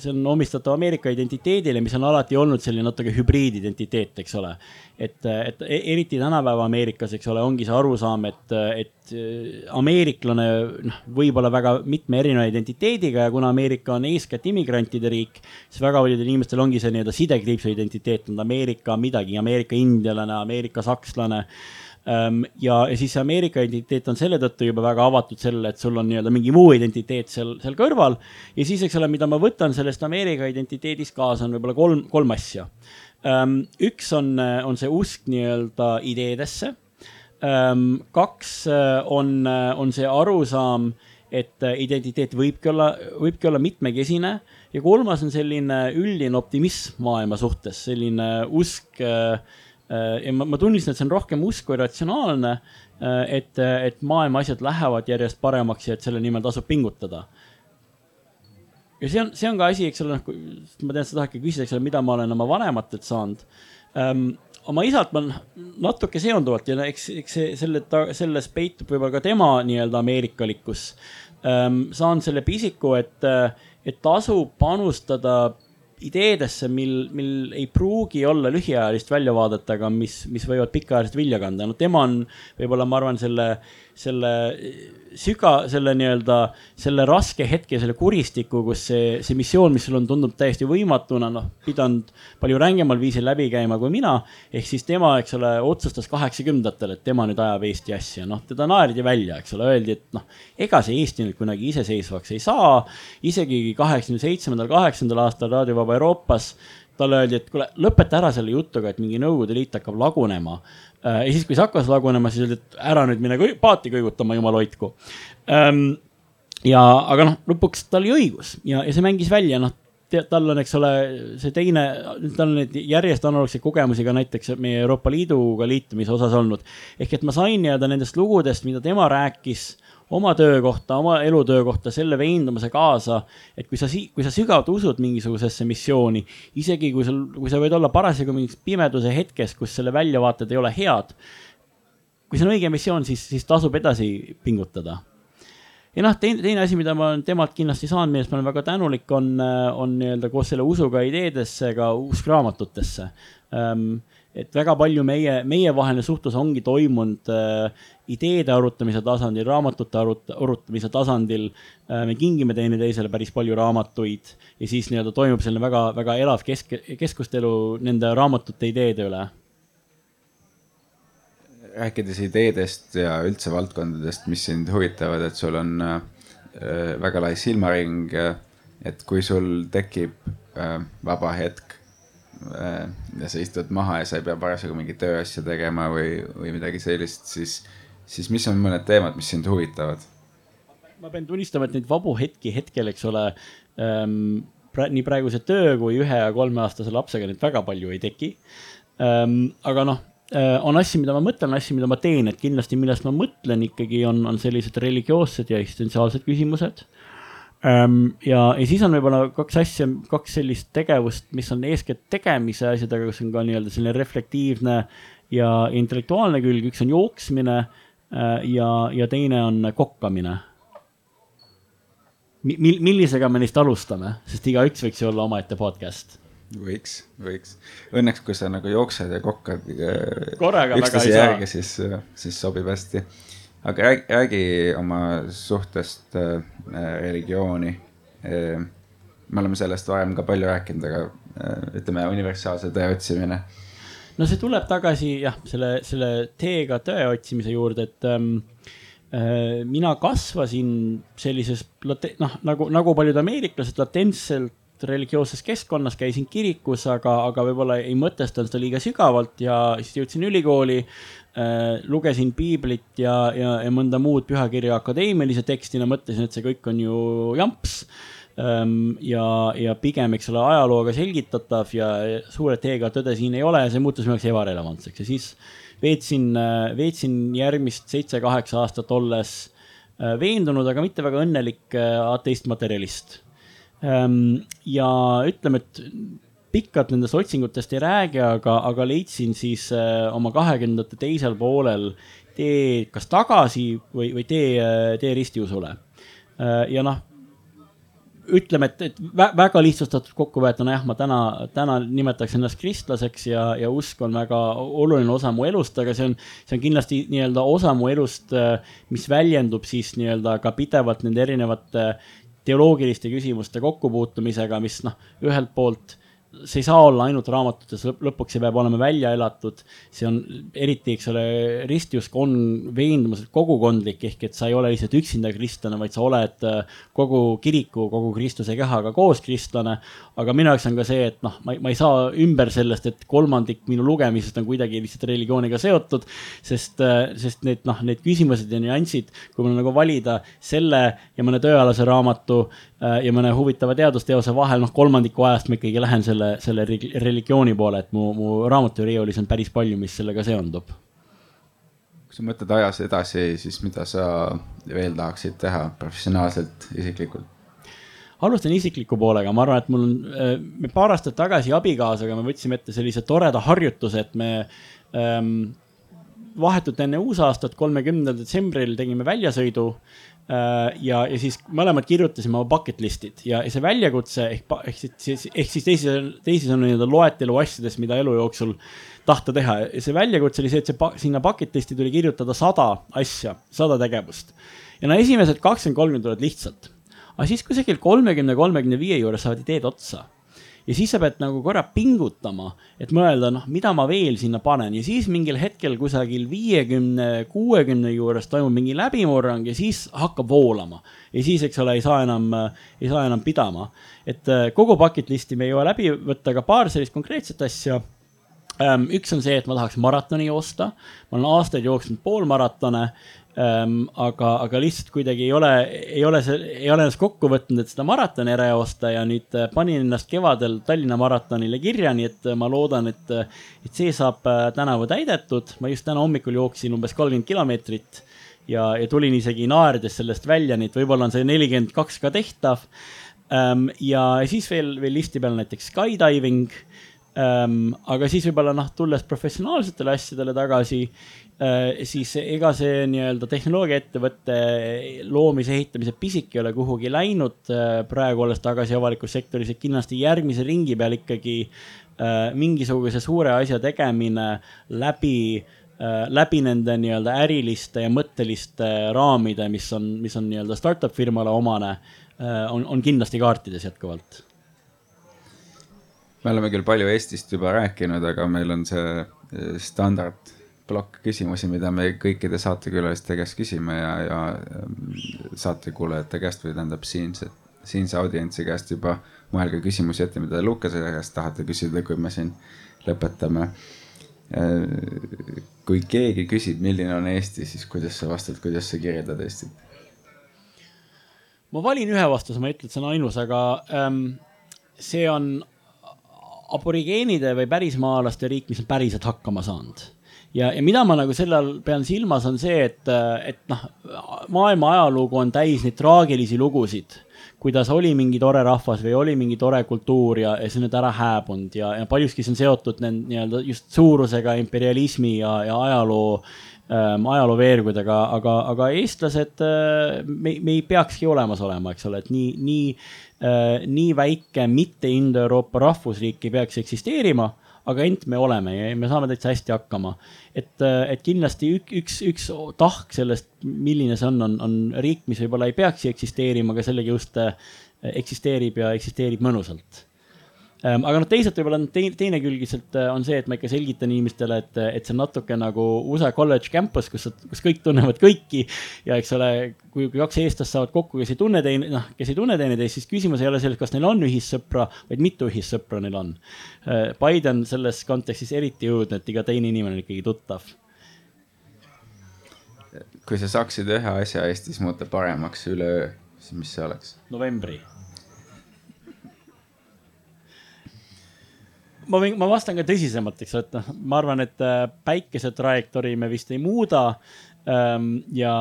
see on omistatav Ameerika identiteedile, mis on alati olnud selline natuke hübriididentiteet, eks ole. et, et e-, eriti tänapäeva Ameerikas, eks ole, ongi see arusaam, et, et ameeriklane, noh, võib olla väga mitme erineva identiteediga ja kuna Ameerika on eeskätt immigrantide riik, siis väga paljudel inimestel ongi see nii-öelda sidekriipsu identiteet, nad Ameerika midagi, Ameerika indialane, Ameerika sakslane ja, ja siis Ameerika identiteet on selle tõttu juba väga avatud sellele, et sul on nii-öelda mingi muu identiteet seal, seal kõrval. ja siis, eks ole, mida ma võtan sellest Ameerika identiteedist kaasa, on võib-olla kolm, kolm asja. Ehm, üks on, on see usk nii-öelda ideedesse. Ehm, kaks on, on see arusaam, et identiteet võibki olla, võibki olla mitmekesine ja kolmas on selline üldine optimism maailma suhtes, selline usk Äh, ja ma, ma tunnistan, et see on rohkem usk kui ratsionaalne. Äh, et, et maailma asjad lähevad järjest paremaks ja et selle nimel tasub pingutada. ja see on, see on ka asi, eks ole, noh, ma tean, sa tahadki küsida, eks ole, mida ma olen oma vanematelt saanud um, oma isalt ma natuke seonduvalt ja eks, eks see, selle, selles peitub võib-olla ka tema nii-öelda ameerikalikkus um,. saan selle pisiku, et, et tasub panustada ideedesse, mil, mil ei pruugi olla lühiajalist väljavaadet, aga mis, mis võivad pikaajaliselt vilja kanda. no tema on võib-olla, ma arvan, selle, selle süga, selle nii-öelda, selle raske hetke, selle kuristiku, kus see, see missioon, mis sul on, tundub täiesti võimatuna, noh, pidanud palju rängemal viisil läbi käima kui mina. ehk siis tema, eks ole, otsustas kaheksakümnendatel, et tema nüüd ajab Eesti asja, noh, teda naerdi välja, eks ole, öeldi, et noh, ega see Eesti nüüd kunagi iseseisvaks ei saa. isegi kaheksakümne seitsmendal, kaheksandal aastal Raadio Vaba Euroopas talle öeldi, et kuule, lõpeta ära selle jutuga, et mingi Nõukogude Liit hakkab lagunema ja siis, kui see hakkas lagunema, siis öeldi, et ära nüüd mine paati kõigutama, jumal hoidku. Ähm, ja, aga noh, lõpuks tal oli õigus ja, ja see mängis välja, noh tal on, eks ole, see teine, tal on neid järjest analoogseid kogemusi ka näiteks meie Euroopa Liiduga liitumise osas olnud. ehk et ma sain nii-öelda nendest lugudest, mida tema rääkis oma töö kohta, oma elutöö kohta selle veendumuse kaasa, et kui sa, kui sa sügavalt usud mingisugusesse missiooni, isegi kui sul, kui sa võid olla parasjagu mingis pimeduse hetkes, kus selle väljavaated ei ole head. kui see on õige missioon, siis, siis tasub edasi pingutada. ja noh, teine, teine asi, mida ma olen temalt kindlasti saanud, millest ma olen väga tänulik, on, on nii-öelda koos selle usuga ideedesse ka usk raamatutesse um, et väga palju meie, meievaheline suhtlus ongi toimunud äh, ideede arutamise tasandil, raamatute arut-, arutamise tasandil äh,. me kingime teineteisele päris palju raamatuid ja siis nii-öelda toimub selline väga, väga elav kesk, keskustelu nende raamatute ideede üle. rääkides ideedest ja üldse valdkondadest, mis sind huvitavad, et sul on äh, väga lai silmaring, et kui sul tekib äh, vaba hetk Äh, ja sa istud maha ja sa ei pea parasjagu mingit tööasja tegema või, või midagi sellist, siis, siis mis on mõned teemad, mis sind huvitavad? ma pean tunnistama, et neid vabu hetki hetkel, eks ole ähm,, pra, nii praeguse töö kui ühe ja kolmeaastase lapsega neid väga palju ei teki ähm,. aga noh äh,, on asju, mida ma mõtlen, asju, mida ma teen, et kindlasti, millest ma mõtlen ikkagi on, on sellised religioossed ja eksistentsiaalsed küsimused ähm, ja, ja siis on võib-olla kaks asja, kaks sellist tegevust, mis on eeskätt tegemise asjadega, kus on ka nii-öelda selline reflektiivne ja intellektuaalne külg, üks on jooksmine äh, ja, ja teine on kokkamine. Mil,. millisega me neist alustame, sest igaüks võiks ju olla omaette podcast. Võiks, võiks. Õnneks, kui sa nagu jooksed ja kokkad äh, üksteise järgi, siis, siis sobib hästi aga räägi, räägi oma suhtest äh, religiooni äh,. me oleme sellest varem ka palju rääkinud, aga äh, ütleme, universaalse tõe otsimine. no see tuleb tagasi jah, selle, selle teega tõe otsimise juurde, et ähm, äh, mina kasvasin sellises, noh, nagu, nagu paljud ameeriklased, latentselt religioosses keskkonnas, käisin kirikus, aga, aga võib-olla ei mõtestanud seda liiga sügavalt ja siis jõudsin ülikooli äh,. Lugesin piiblit ja, ja, ja mõnda muud pühakirja akadeemilise tekstina, mõtlesin, et see kõik on ju jamps ähm,. ja, ja pigem, eks ole, ajalooga selgitatav ja suure teega tõde siin ei ole see muutus minu jaoks ebarelevantseks ja siis veetsin, äh, veetsin järgmist seitse-kaheksa aastat olles äh, veendunud, aga mitte väga õnnelik äh, ateist materialist ähm,. ja ütleme, et pikalt nendest otsingutest ei räägi, aga, aga leidsin siis äh, oma kahekümnendate teisel poolel tee kas tagasi või, või tee, äh, tee ristiusule äh,. ja noh, ütleme, et, et väga lihtsustatud kokkuvõetuna jah, ma täna, täna nimetaks ennast kristlaseks ja, ja usk on väga oluline osa mu elust, aga see on, see on kindlasti nii-öelda osa mu elust, mis väljendub siis nii-öelda ka pidevalt nende erinevate teoloogiliste küsimuste kokkupuutumisega, mis noh, ühelt poolt see ei saa olla ainult raamatutes, lõpuks see peab olema välja elatud. see on eriti, eks ole, ristiusk on veendumuselt kogukondlik, ehk et sa ei ole lihtsalt üksinda kristlane, vaid sa oled äh, kogu kiriku, kogu Kristuse kehaga koos kristlane. aga minu jaoks on ka see, et noh, ma, ma ei saa ümber sellest, et kolmandik minu lugemisest on kuidagi lihtsalt religiooniga seotud. sest, äh, sest need noh, need küsimused ja nüansid, kui mul nagu valida selle ja mõne tööalase raamatu äh, ja mõne huvitava teadusteose vahel, noh, kolmandiku ajast ma ikkagi lähen selle selle, selle religiooni poole, et mu, mu raamaturiiulis on päris palju, mis sellega seondub. kui sa mõtled ajas edasi, siis mida sa veel tahaksid teha professionaalselt, isiklikult? alustan isikliku poolega, ma arvan, et mul on, äh, me paar aastat tagasi abikaasaga me võtsime ette sellise toreda harjutuse, et me ähm, vahetult enne uusaastat, kolmekümnendal detsembril tegime väljasõidu ja, ja siis mõlemad kirjutasime oma bucket list'id ja, ja see väljakutse ehk, ehk siis, ehk siis teisi, teisisõnu nii-öelda loetelu asjadest, mida elu jooksul tahta teha ja see väljakutse oli see, et see sinna bucket list'i tuli kirjutada sada asja, sada tegevust. ja no esimesed kakskümmend, kolmkümmend tulevad lihtsalt, aga siis kusagil kolmekümne, kolmekümne viie juures saavad ideed otsa ja siis sa pead nagu korra pingutama, et mõelda, noh, mida ma veel sinna panen ja siis mingil hetkel kusagil viiekümne, kuuekümne juures toimub mingi läbimurrang ja siis hakkab voolama. ja siis, eks ole, ei saa enam, ei saa enam pidama. et äh, kogu bucket list'i me ei jõua läbi võtta, aga paar sellist konkreetset asja ähm, üks on see, et ma tahaks maratoni joosta. ma olen aastaid jooksnud poolmaratone. Aga, aga lihtsalt kuidagi ei ole, ei ole see, ei ole ennast kokku võtnud, et seda maratoni ära joosta ja nüüd äh, panin ennast kevadel Tallinna maratonile kirja, nii et äh, ma loodan, et, äh, et see saab tänavu täidetud. ma just täna hommikul jooksin umbes kolmkümmend kilomeetrit ja, ja tulin isegi naerdes sellest välja, nii et võib-olla on see nelikümmend kaks ka tehtav ähm,. ja siis veel, veel listi peal näiteks skydiving. Aga siis võib-olla noh, tulles professionaalsetele asjadele tagasi Äh, siis ega see nii-öelda tehnoloogiaettevõtte loomise, ehitamise pisik ei ole kuhugi läinud. Äh, praegu olles tagasi avalikus sektoris, et kindlasti järgmise ringi peal ikkagi äh, mingisuguse suure asja tegemine läbi läbi nende nii-öelda äriliste ja mõtteliste raamide, mis on, mis on nii-öelda startup firmale omane, on, on kindlasti kaartides jätkuvalt. Me oleme küll palju Eestist juba rääkinud, aga meil on see standard plokk küsimusi, mida me kõikide saatekülaliste käest küsime ja, ja ähm, saatekuulajate käest või tähendab siinse, siinse audientsi käest juba mõelge küsimusi ette, mida Lukase käest tahate küsida, kui me siin lõpetame. Äh, kui keegi küsib, milline on Eesti, siis kuidas sa vastad, kuidas sa kirjeldad Eestit? ma valin ühe vastuse, ma ei ütle, et see on ainus, aga ähm, see on aborigeenide või pärismaalaste riik, mis on päriselt hakkama saanud. Ja, ja mida ma nagu selle all pean silmas, on see, et, et noh, maailma ajalugu on täis neid traagilisi lugusid, kuidas oli mingi tore rahvas või oli mingi tore kultuur ja, ja see on nüüd ära hääbunud ja, ja paljuski see on seotud nii-öelda just suurusega, imperialismi ja, ja ajaloo ähm, ajaloo veergudega, aga, aga eestlased äh,, me, me ei peakski olemas olema, eks ole, et nii, nii nii väike mitte Indo-Euroopa rahvusriik ei peaks eksisteerima aga ent me oleme ja me saame täitsa hästi hakkama. et, et kindlasti üks, üks, üks tahk sellest, milline see on, on, on riik, mis võib-olla ei peaks eksisteerima, aga sellega just äh, eksisteerib ja eksisteerib mõnusalt aga noh, teisalt võib-olla teine, teine külg lihtsalt äh, on see, et ma ikka selgitan inimestele, et, et see on natuke nagu USA college campus, kus, kus kõik tunnevad kõiki. ja eks ole, kui, kui kaks eestlast saavad kokku, kes ei tunne teine, noh, kes ei tunne teineteist, siis küsimus ei ole selles, kas neil on ühissõpra, vaid mitu ühissõpra neil on. Äh, Biden selles kontekstis eriti õudne, et iga teine inimene on ikkagi tuttav. kui sa saaksid ühe asja Eestis muuta paremaks üleöö, siis mis see oleks? novembri ma võin, ma vastan ka tõsisemalt, eks, et noh, ma arvan, et äh, päikese trajektoori me vist ei muuda ähm,. ja,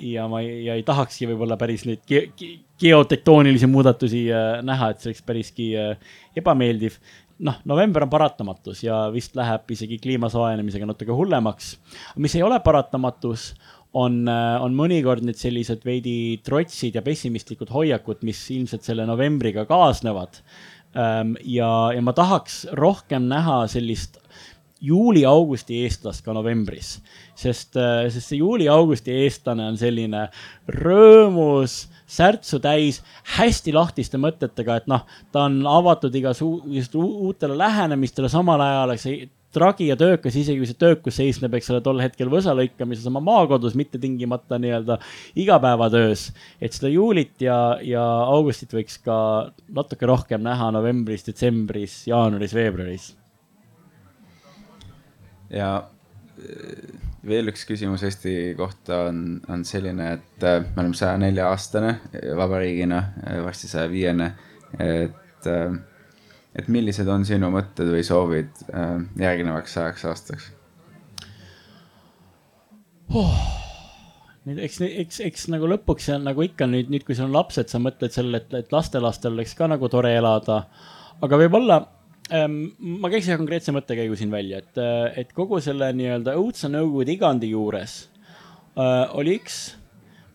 ja ma ei, ja ei tahakski võib-olla päris neid ge ge geotektoonilisi muudatusi äh, näha, et see oleks päriski äh, ebameeldiv noh, november on paratamatus ja vist läheb isegi kliima soojenemisega natuke hullemaks. mis ei ole paratamatus, on, on mõnikord need sellised veidi trotsid ja pessimistlikud hoiakud, mis ilmselt selle novembriga kaasnevad ja, ja ma tahaks rohkem näha sellist juuli-augusti eestlast ka novembris, sest, äh, sest see juuli-augusti eestlane on selline rõõmus, särtsu täis, hästi lahtiste mõtetega, et noh, ta on avatud igasugustele uutele lähenemistele, samal ajal tragi ja töökas, isegi kui see töökus seisneb, eks ole, tol hetkel võsa lõikamises oma maakodus, mitte tingimata nii-öelda igapäevatöös. et seda juulit ja, ja augustit võiks ka natuke rohkem näha novembris, detsembris, jaanuaris, veebruaris. ja äh, veel üks küsimus Eesti kohta on, on selline, et äh, me oleme saja nelja aastane vabariigina, äh, varsti saja viiene, et et millised on sinu mõtted või soovid äh, järgnevaks sajaks aastaks oh.? nüüd eks, eks, eks nagu lõpuks on nagu ikka nüüd, nüüd kui sul on lapsed, sa mõtled sellele, et, et lastelastel oleks ka nagu tore elada. aga võib-olla ähm, ma käiks ühe konkreetse mõttekäigu siin välja, et, et kogu selle nii-öelda õudse Nõukogude igandi juures äh, oli üks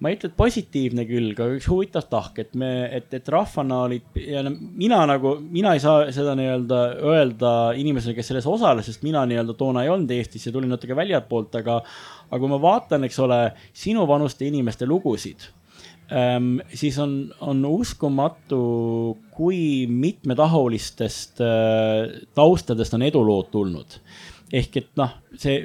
ma ei ütle, et positiivne külg, aga üks huvitav tahk, et me, et, et rahvana olid ja mina nagu, mina ei saa seda nii-öelda öelda inimesele, kes selles osales, sest mina nii-öelda toona ei olnud Eestis ja tulin natuke väljapoolt, aga, aga kui ma vaatan, eks ole, sinu vanuste inimeste lugusid ähm,, siis on, on uskumatu, kui mitmetahulistest äh, taustadest on edulood tulnud. Ehk et noh, see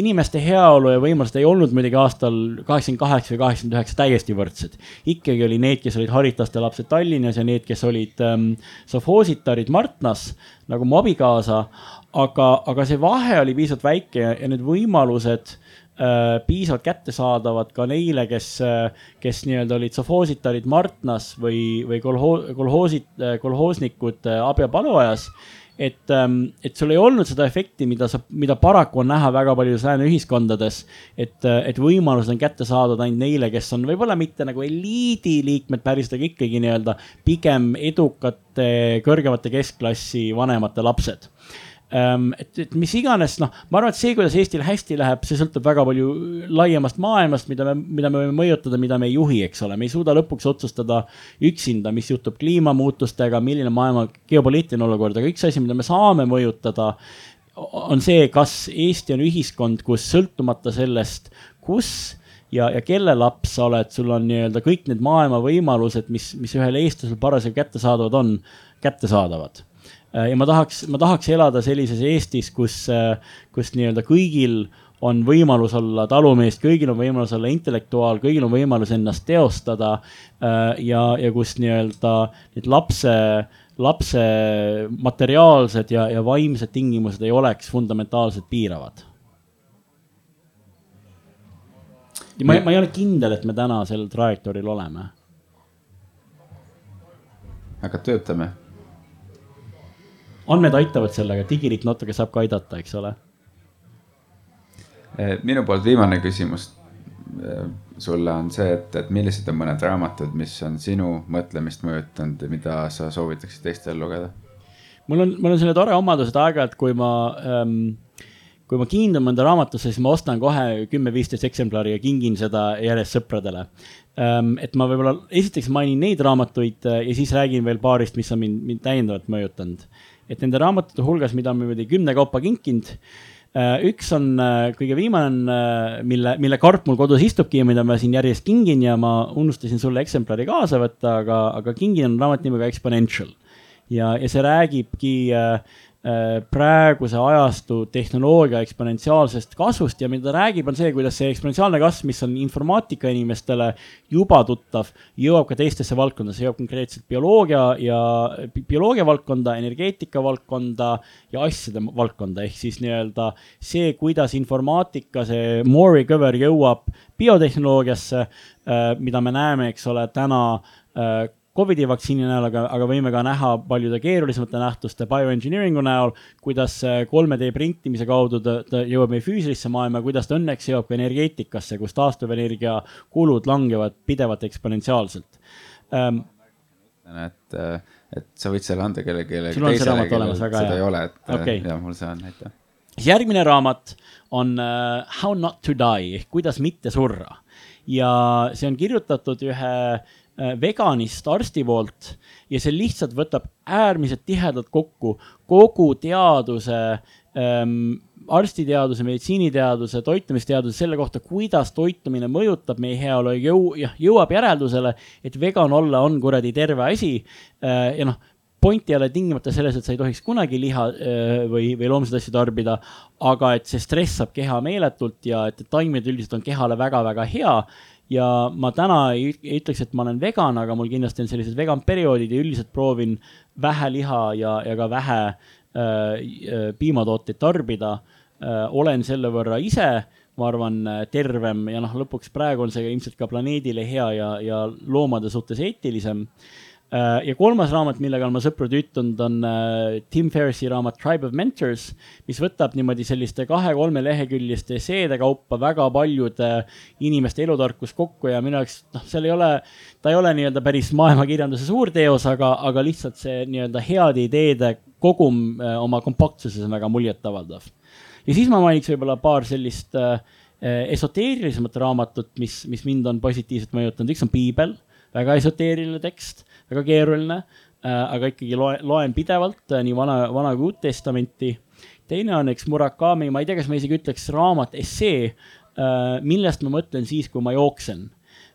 inimeste heaolu ja võimalused ei olnud muidugi aastal kaheksakümmend kaheksa või kaheksakümmend üheksa täiesti võrdsed. ikkagi oli need, kes olid haritlaste lapsed Tallinnas ja need, kes olid ähm, sovhoositarid Martnas, nagu mu abikaasa. aga, aga see vahe oli piisavalt väike ja, need võimalused äh, piisavalt kättesaadavad ka neile, kes äh,, kes nii-öelda olid sovhoositarid Martnas või, või kolhoo-, kolhoosid kolhoosnikud äh, Abja paluajas et, ähm, et sul ei olnud seda efekti, mida sa, mida paraku on näha väga paljudes lääne ühiskondades. et, äh, et võimalused on kätte saadud ainult neile, kes on võib-olla mitte nagu eliidi liikmed päriselt, aga ikkagi nii-öelda pigem edukate, kõrgemate keskklassi vanemate lapsed et, et mis iganes, noh, ma arvan, et see, kuidas Eestil hästi läheb, see sõltub väga palju laiemast maailmast, mida me, mida me võime mõjutada, mida me ei juhi, eks ole, me ei suuda lõpuks otsustada üksinda, mis juhtub kliimamuutustega, milline maailma geopoliitiline olukord, aga üks asi, mida me saame mõjutada, on see, kas Eesti on ühiskond, kus sõltumata sellest, kus ja, ja kelle laps sa oled, sul on nii-öelda kõik need maailma võimalused, mis, mis ühel eestlasel parasjagu kättesaadavad on, kättesaadavad ja ma tahaks, ma tahaks elada sellises Eestis, kus, äh, kus nii-öelda kõigil on võimalus olla talumees, kõigil on võimalus olla intellektuaal, kõigil on võimalus ennast teostada. Äh, ja, ja kus nii-öelda need lapse, lapse materiaalsed ja, ja vaimsed tingimused ei oleks fundamentaalselt piiravad. ma, ma ei ole kindel, et me täna sel trajektooril oleme. aga töötame andmed aitavad sellega, digiriik natuke saab ka aidata, eks ole. Eh, minu poolt viimane küsimus. sulle on see, et, et millised on mõned raamatud, mis on sinu mõtlemist mõjutanud ja mida sa soovitaksid teistel lugeda? mul on, mul on selline tore omadus, et aeg-ajalt, kui ma ähm, kui ma kiindun mõnda raamatusse, siis ma ostan kohe kümme-viisteist eksemplari ja kingin seda järjest sõpradele. Ähm, et ma võib-olla esiteks mainin neid raamatuid äh, ja siis räägin veel paarist, mis on mind, mind täiendavalt mõjutanud. Et nende raamatute hulgas, mida ma niimoodi kümne kaupa kinkinud Äh, üks on äh, kõige viimane, äh, mille, mille karp mul kodus istubki ja mida ma siin järjest kingin ja ma unustasin sulle eksemplari kaasa võtta, aga, aga kingin on raamat nimega Exponential. ja, ja see räägibki Äh, praeguse ajastu tehnoloogia eksponentsiaalsest kasvust ja mida ta räägib, on see, kuidas see eksponentsiaalne kasv, mis on informaatika inimestele juba tuttav, jõuab ka teistesse valdkondadesse, jõuab konkreetselt bioloogia ja bioloogia valdkonda, energeetika valdkonda ja asjade valdkonda, ehk siis nii-öelda see, kuidas informaatika, see more recover jõuab biotehnoloogiasse, äh, mida me näeme, eks ole, täna äh, Covidi vaktsiini näol, aga, aga võime ka näha paljude keerulisemate nähtuste bioengineering'u näol, kuidas 3D printimise kaudu ta, ta jõuab meie füüsilisse maailma, kuidas ta õnneks jõuab ka energeetikasse, kus taastuvenergia kulud langevad pidevalt eksponentsiaalselt ähm,. et, et sa võid selle anda kellelegi, kellelegi teisele, kellel seda hea. ei ole, et okay. ja mul see on, aitäh. järgmine raamat on uh, How not to die ehk kuidas mitte surra ja see on kirjutatud ühe uh, Äh, veganist arsti poolt ja see lihtsalt võtab äärmiselt tihedalt kokku kogu teaduse ähm,, arstiteaduse, meditsiiniteaduse, toitumisteaduse selle kohta, kuidas toitumine mõjutab meie heaolu ja jõu-, jah, jõuab järeldusele, et vegan olla on kuradi terve asi äh,. ja noh, point ei ole tingimata selles, et sa ei tohiks kunagi liha äh, või, või loomseid asju tarbida, aga et see stressab keha meeletult ja et taimed üldiselt on kehale väga-väga hea ja ma täna ei, ei ütleks, et ma olen vegan, aga mul kindlasti on sellised vegan perioodid ja üldiselt proovin vähe liha ja, ja ka vähe äh, äh, piimatooteid tarbida äh,. olen selle võrra ise, ma arvan, tervem ja noh, lõpuks praegu on see ilmselt ka planeedile hea ja, ja loomade suhtes eetilisem äh, Äh, ja kolmas raamat, millega olen ma sõprade ütelnud, on äh, Tim Ferrisi raamat Tribe of Mentors, mis võtab niimoodi selliste kahe-kolme leheküljeliste esseede kaupa väga paljude inimeste elutarkus kokku ja minu jaoks, noh, seal ei ole, ta ei ole nii-öelda päris maailmakirjanduse suur teos, aga, aga lihtsalt see nii-öelda heade ideede kogum äh, oma kompaktsuses on väga muljetavaldav. ja siis ma mainiks võib-olla paar sellist äh, esoteerilisemat raamatut, mis, mis mind on positiivselt mõjutanud, üks on piibel, väga esoteeriline tekst väga keeruline äh,, aga ikkagi loen, loen pidevalt äh, nii vana, vana kui uut testamenti. teine on eks Murakami, ma ei tea, kas ma isegi ütleks raamat, essee äh,, millest ma mõtlen siis, kui ma jooksen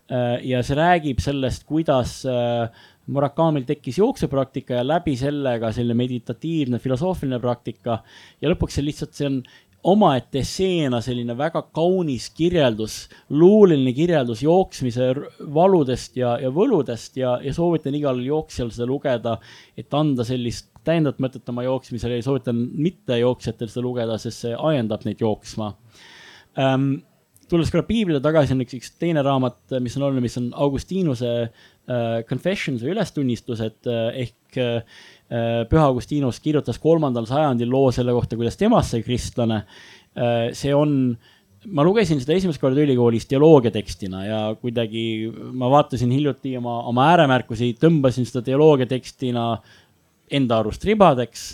äh,. ja see räägib sellest, kuidas äh, Murakamil tekkis jooksupraktika ja läbi selle ka selline meditatiivne filosoofiline praktika ja lõpuks see lihtsalt, see on omaette esseena selline väga kaunis kirjeldus, luuleline kirjeldus jooksmise valudest ja, ja võludest ja, ja soovitan igal jooksjal seda lugeda, et anda sellist täiendavat mõtet oma jooksmisele ja soovitan mittejooksjatel seda lugeda, sest see ajendab neid jooksma. Ähm, tulles korra piiblile tagasi, on üks, üks teine raamat, mis on oluline, mis on Augustinuse uh, Confessions või ülestunnistused uh, ehk uh, Püha Augustinus kirjutas kolmandal sajandil loo selle kohta, kuidas temast sai kristlane uh,. see on, ma lugesin seda esimest korda ülikoolis teoloogia tekstina ja kuidagi ma vaatasin hiljuti oma, oma ääremärkusi, tõmbasin seda teoloogia tekstina enda arust ribadeks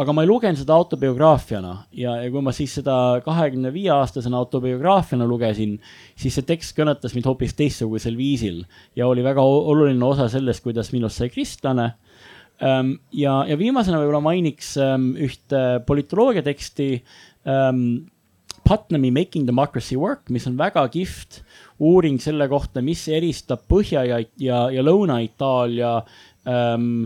aga ma ei lugenud seda autobiograafiana ja, ja kui ma siis seda kahekümne viie aastasena autobiograafiana lugesin, siis see tekst kõnetas mind hoopis teistsugusel viisil ja oli väga oluline osa sellest, kuidas minust sai kristlane ja, ja viimasena võib-olla mainiks ähm, ühte politoloogia teksti ähm, Putnami Making Democracy Work, mis on väga kihvt uuring selle kohta, mis eristab Põhja- ja, ja, ja Lõuna-Itaalia ähm,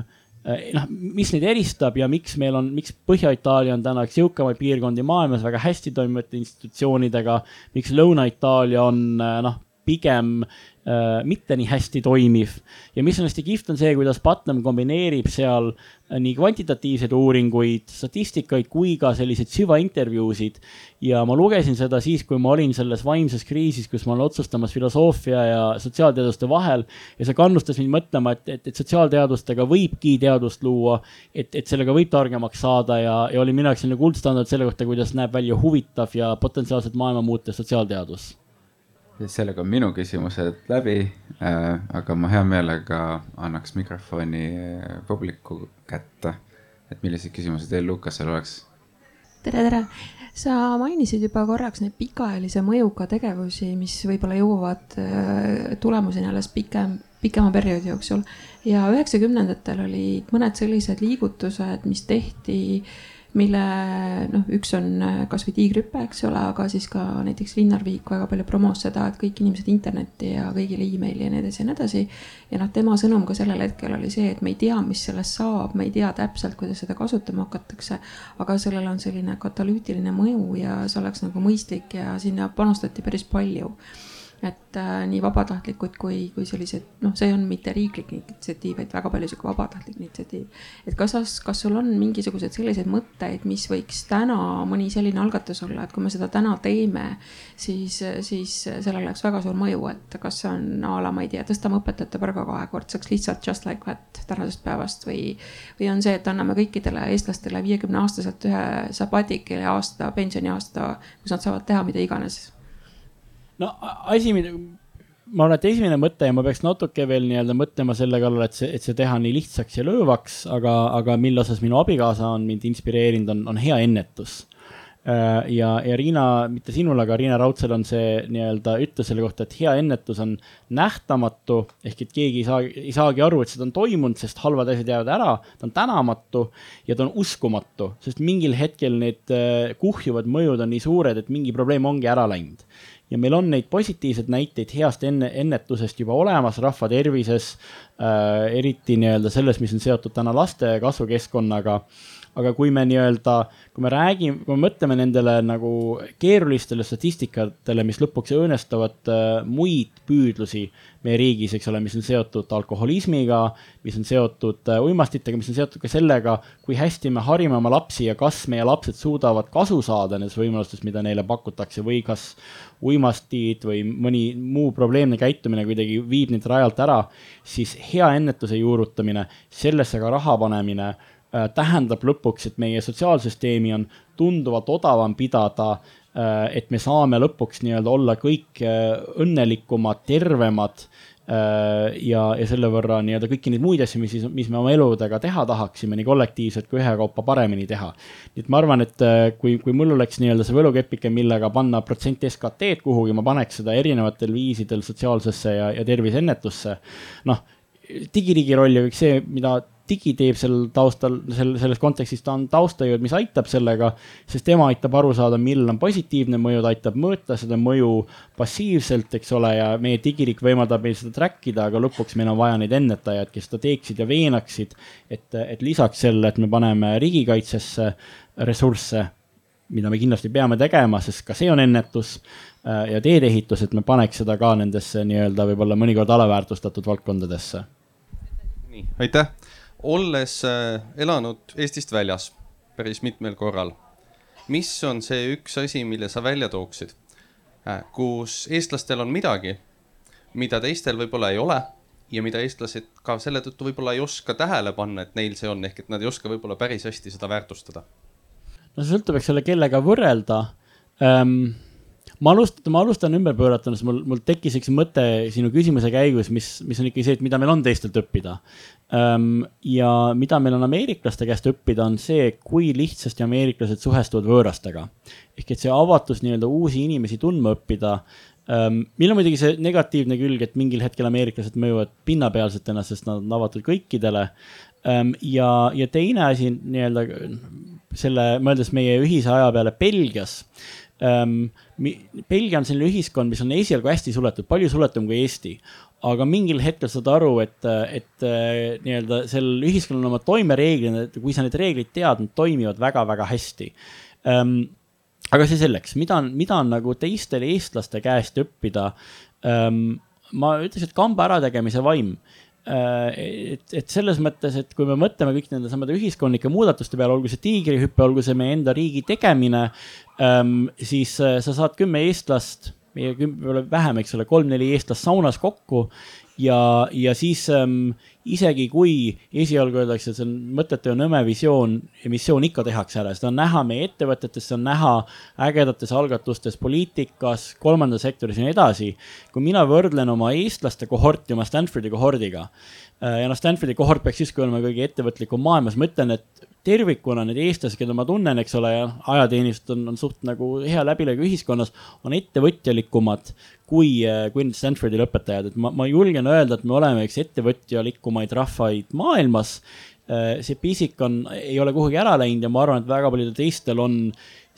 Eh, noh, mis neid eristab ja miks meil on, miks Põhja-Itaalia on täna üks jõukamaid piirkondi maailmas väga hästi toimivate institutsioonidega, miks Lõuna-Itaalia on eh, noh, pigem mitte nii hästi toimiv. ja mis on hästi kihvt, on see, kuidas Putnam kombineerib seal äh, nii kvantitatiivseid uuringuid, statistikaid kui ka selliseid süvaintervjuusid. ja ma lugesin seda siis, kui ma olin selles vaimses kriisis, kus ma olen otsustamas filosoofia ja sotsiaalteaduste vahel. ja see kannustas mind mõtlema, et, et, et sotsiaalteadustega võibki teadust luua, et, et sellega võib targemaks saada ja, ja oli minu jaoks selline kuldstandard selle kohta, kuidas näeb välja huvitav ja potentsiaalselt maailma muutev sotsiaalteadus sellega on minu küsimused läbi äh,, aga ma hea meelega annaks mikrofoni äh, publiku kätte. et millised küsimused teil Lukasel oleks? tere, tere sa mainisid juba korraks neid pikaajalise mõjuga tegevusi, mis võib-olla jõuavad äh, tulemuseni alles pikem, pikema perioodi jooksul. ja üheksakümnendatel olid mõned sellised liigutused, mis tehti äh, mille noh, üks on äh, kasvõi tiigrihüpe, eks ole, aga siis ka näiteks Linnar Viik väga palju promos seda, et kõik inimesed internetti ja kõigile emaili ja nii edasi ja nii edasi. ja noh, tema sõnum ka sellel hetkel oli see, et me ei tea, mis sellest saab, me ei tea täpselt, kuidas seda kasutama hakatakse. aga sellel on selline katalüütiline mõju ja see oleks nagu mõistlik ja sinna panustati päris palju et äh, nii vabatahtlikud kui, kui sellised, noh, see on mitte riiklik initsiatiiv, vaid väga palju sihuke vabatahtlik initsiatiiv. et kas, kas sul on mingisuguseid selliseid mõtteid, mis võiks täna mõni selline algatus olla, et kui me seda täna teeme, siis, siis sellel oleks väga suur mõju, et kas see on a la, ma ei tea, tõstame õpetajate palga kahekordseks lihtsalt just like that tänasest päevast või, või on see, et anname kõikidele eestlastele viiekümne aastaselt ühe sabatikili aasta, pensioniaasta, kus nad saavad teha mida iganes no asi, ma arvan, et esimene mõte ja ma peaks natuke veel nii-öelda mõtlema selle kallal, et see, et see teha nii lihtsaks ja löövaks, aga, aga mille osas minu abikaasa on mind inspireerinud, on, on hea ennetus äh, ja, ja Riina, mitte sinul, aga Riina Raudsel on see nii-öelda ütlus selle kohta, et hea ennetus on nähtamatu ehk et keegi ei saa, ei saagi aru, et seda on toimunud, sest halvad asjad jäävad ära. ta on tänamatu ja ta on uskumatu, sest mingil hetkel need äh, kuhjuvad mõjud on nii suured, et mingi probleem ongi ära läinud ja meil on neid positiivseid näiteid heast enne, ennetusest juba olemas rahva tervises äh,, eriti nii-öelda selles, mis on seotud täna laste kasvukeskkonnaga aga kui me nii-öelda, kui me räägime, kui me mõtleme nendele nagu keerulistele statistikatele, mis lõpuks õõnestavad äh, muid püüdlusi meie riigis, eks ole, mis on seotud alkoholismiga, mis on seotud äh, uimastitega, mis on seotud ka sellega, kui hästi me harime oma lapsi ja kas meie lapsed suudavad kasu saada nendest võimalustest, mida neile pakutakse või kas uimastid või mõni muu probleemne käitumine kuidagi viib neid rajalt ära, siis hea ennetuse juurutamine, sellesse ka raha panemine tähendab lõpuks, et meie sotsiaalsüsteemi on tunduvalt odavam pidada, äh, et me saame lõpuks nii-öelda olla kõik äh, õnnelikumad, tervemad ja, ja selle võrra nii-öelda kõiki neid muid asju, mis siis, mis me oma eludega teha tahaksime, nii kollektiivselt kui ühekaupa paremini teha. nii et ma arvan, et kui, kui mul oleks nii-öelda see võlukepike, millega panna protsent SKT-d kuhugi, ma paneks seda erinevatel viisidel sotsiaalsesse ja, ja terviseennetusse. noh, digiriigi roll ja kõik see, mida digi teeb sel taustal, sel, selles kontekstis ta on taustajõud, mis aitab sellega, sest tema aitab aru saada, millal on positiivne mõju, ta aitab mõõta seda mõju passiivselt, eks ole, ja meie digirik võimaldab meil seda track ida, aga lõpuks meil on vaja neid ennetajaid, kes seda teeksid ja veenaksid, et, et lisaks sellele, et me paneme riigikaitsesse ressursse, mida me kindlasti peame tegema, sest ka see on ennetus äh, ja teedeehitus, et me paneks seda ka nendesse nii-öelda võib-olla mõnikord alaväärtustatud valdkondadesse. nii, aitäh olles äh, elanud Eestist väljas päris mitmel korral, mis on see üks asi, mille sa välja tooksid, äh, kus eestlastel on midagi, mida teistel võib-olla ei ole ja mida eestlased ka selle tõttu võib-olla ei oska tähele panna, et neil see on, ehk et nad ei oska võib-olla päris hästi seda väärtustada? no see sõltub, eks ole, kellega võrrelda ähm ma alustan, ma alustan ümberpööratuna, sest mul, mul tekkis üks mõte sinu küsimuse käigus, mis, mis on ikkagi see, et mida meil on teistelt õppida. Ja mida meil on ameeriklaste käest õppida, on see, kui lihtsasti ameeriklased suhestuvad võõrastega. ehk et see avatus nii-öelda uusi inimesi tundma õppida meil on muidugi see negatiivne külg, et mingil hetkel ameeriklased mõjuvad pinnapealsetena, sest nad on avatud kõikidele ja, ja teine asi nii-öelda selle, mõeldes meie ühise aja peale Belgias ähm,. Belgia on selline ühiskond, mis on esialgu hästi suletud, palju suletum kui Eesti. aga mingil hetkel saad aru, et, et äh, nii-öelda sellel ühiskonnal on oma toimereeglid, et kui sa neid reegleid tead, nad toimivad väga-väga hästi ähm,. aga see selleks, mida on, mida on nagu teistel eestlaste käest õppida ähm,? ma ütleks, et kamba ärategemise vaim et, et selles mõttes, et kui me mõtleme kõik nende samade ühiskondlike muudatuste peale, olgu see tiigrihüpe, olgu see meie enda riigi tegemine, ähm, siis äh, sa saad kümme eestlast, meie kümme, vähem, eks ole, kolm-neli eestlast saunas kokku ja, ja siis ähm, isegi kui esialgu öeldakse, et see on mõttetu ja nõme visioon, missioon ikka tehakse ära, seda on näha meie ettevõtetes, seda on näha ägedates algatustes poliitikas, kolmandas sektoris ja nii edasi. kui mina võrdlen oma eestlaste kohorti oma Stanfordi kohordiga ja noh, Stanfordi kohort peaks justkui olema kõige ettevõtlikum maailmas, ma ütlen, et tervikuna need eestlased, keda ma tunnen, eks ole, ja ajateenistus on, on suht nagu hea läbilõige ühiskonnas, on ettevõtjalikumad kui, kui need Stanfordi lõpetajad, et ma, ma julgen öelda, et me oleme üks ettevõtjalikumaid rahvaid maailmas. Äh, see pisik on, ei ole kuhugi ära läinud ja ma arvan, et väga paljudel teistel on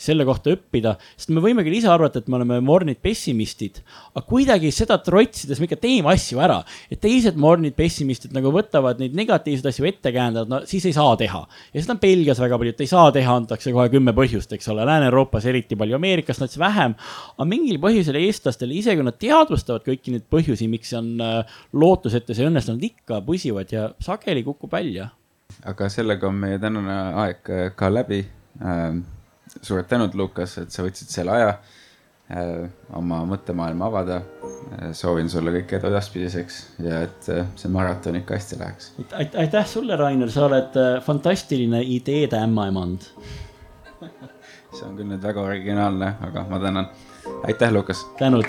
selle kohta õppida, sest me võime küll ise arvata, et me oleme mornid pessimistid, aga kuidagi seda trotsides me ikka teeme asju ära, et teised mornid pessimistid nagu võtavad neid negatiivseid asju ette käändavad, no siis ei saa teha. ja seda on Belgias väga palju, et ei saa teha, antakse kohe kümme põhjust, eks ole, Lääne-Euroopas eriti palju, Ameerikas natuke vähem. aga mingil põhjusel eestlastele, isegi kui nad teadvustavad kõiki neid põhjusi, miks on äh, lootus, et see õnnestunud, ikka pusivad ja sageli kukub välja. aga sellega on meie tänane aeg äh, ka läbi ähm suured tänud, Lukas, et sa võtsid selle aja äh, oma mõttemaailma avada äh,. soovin sulle kõike edu edaspidiseks ja et äh, see maraton ikka hästi läheks. aitäh sulle, Rainer, sa oled fantastiline ideede ämmaemand [laughs] see on küll nüüd väga originaalne, aga ma tänan. aitäh, Lukas. tänud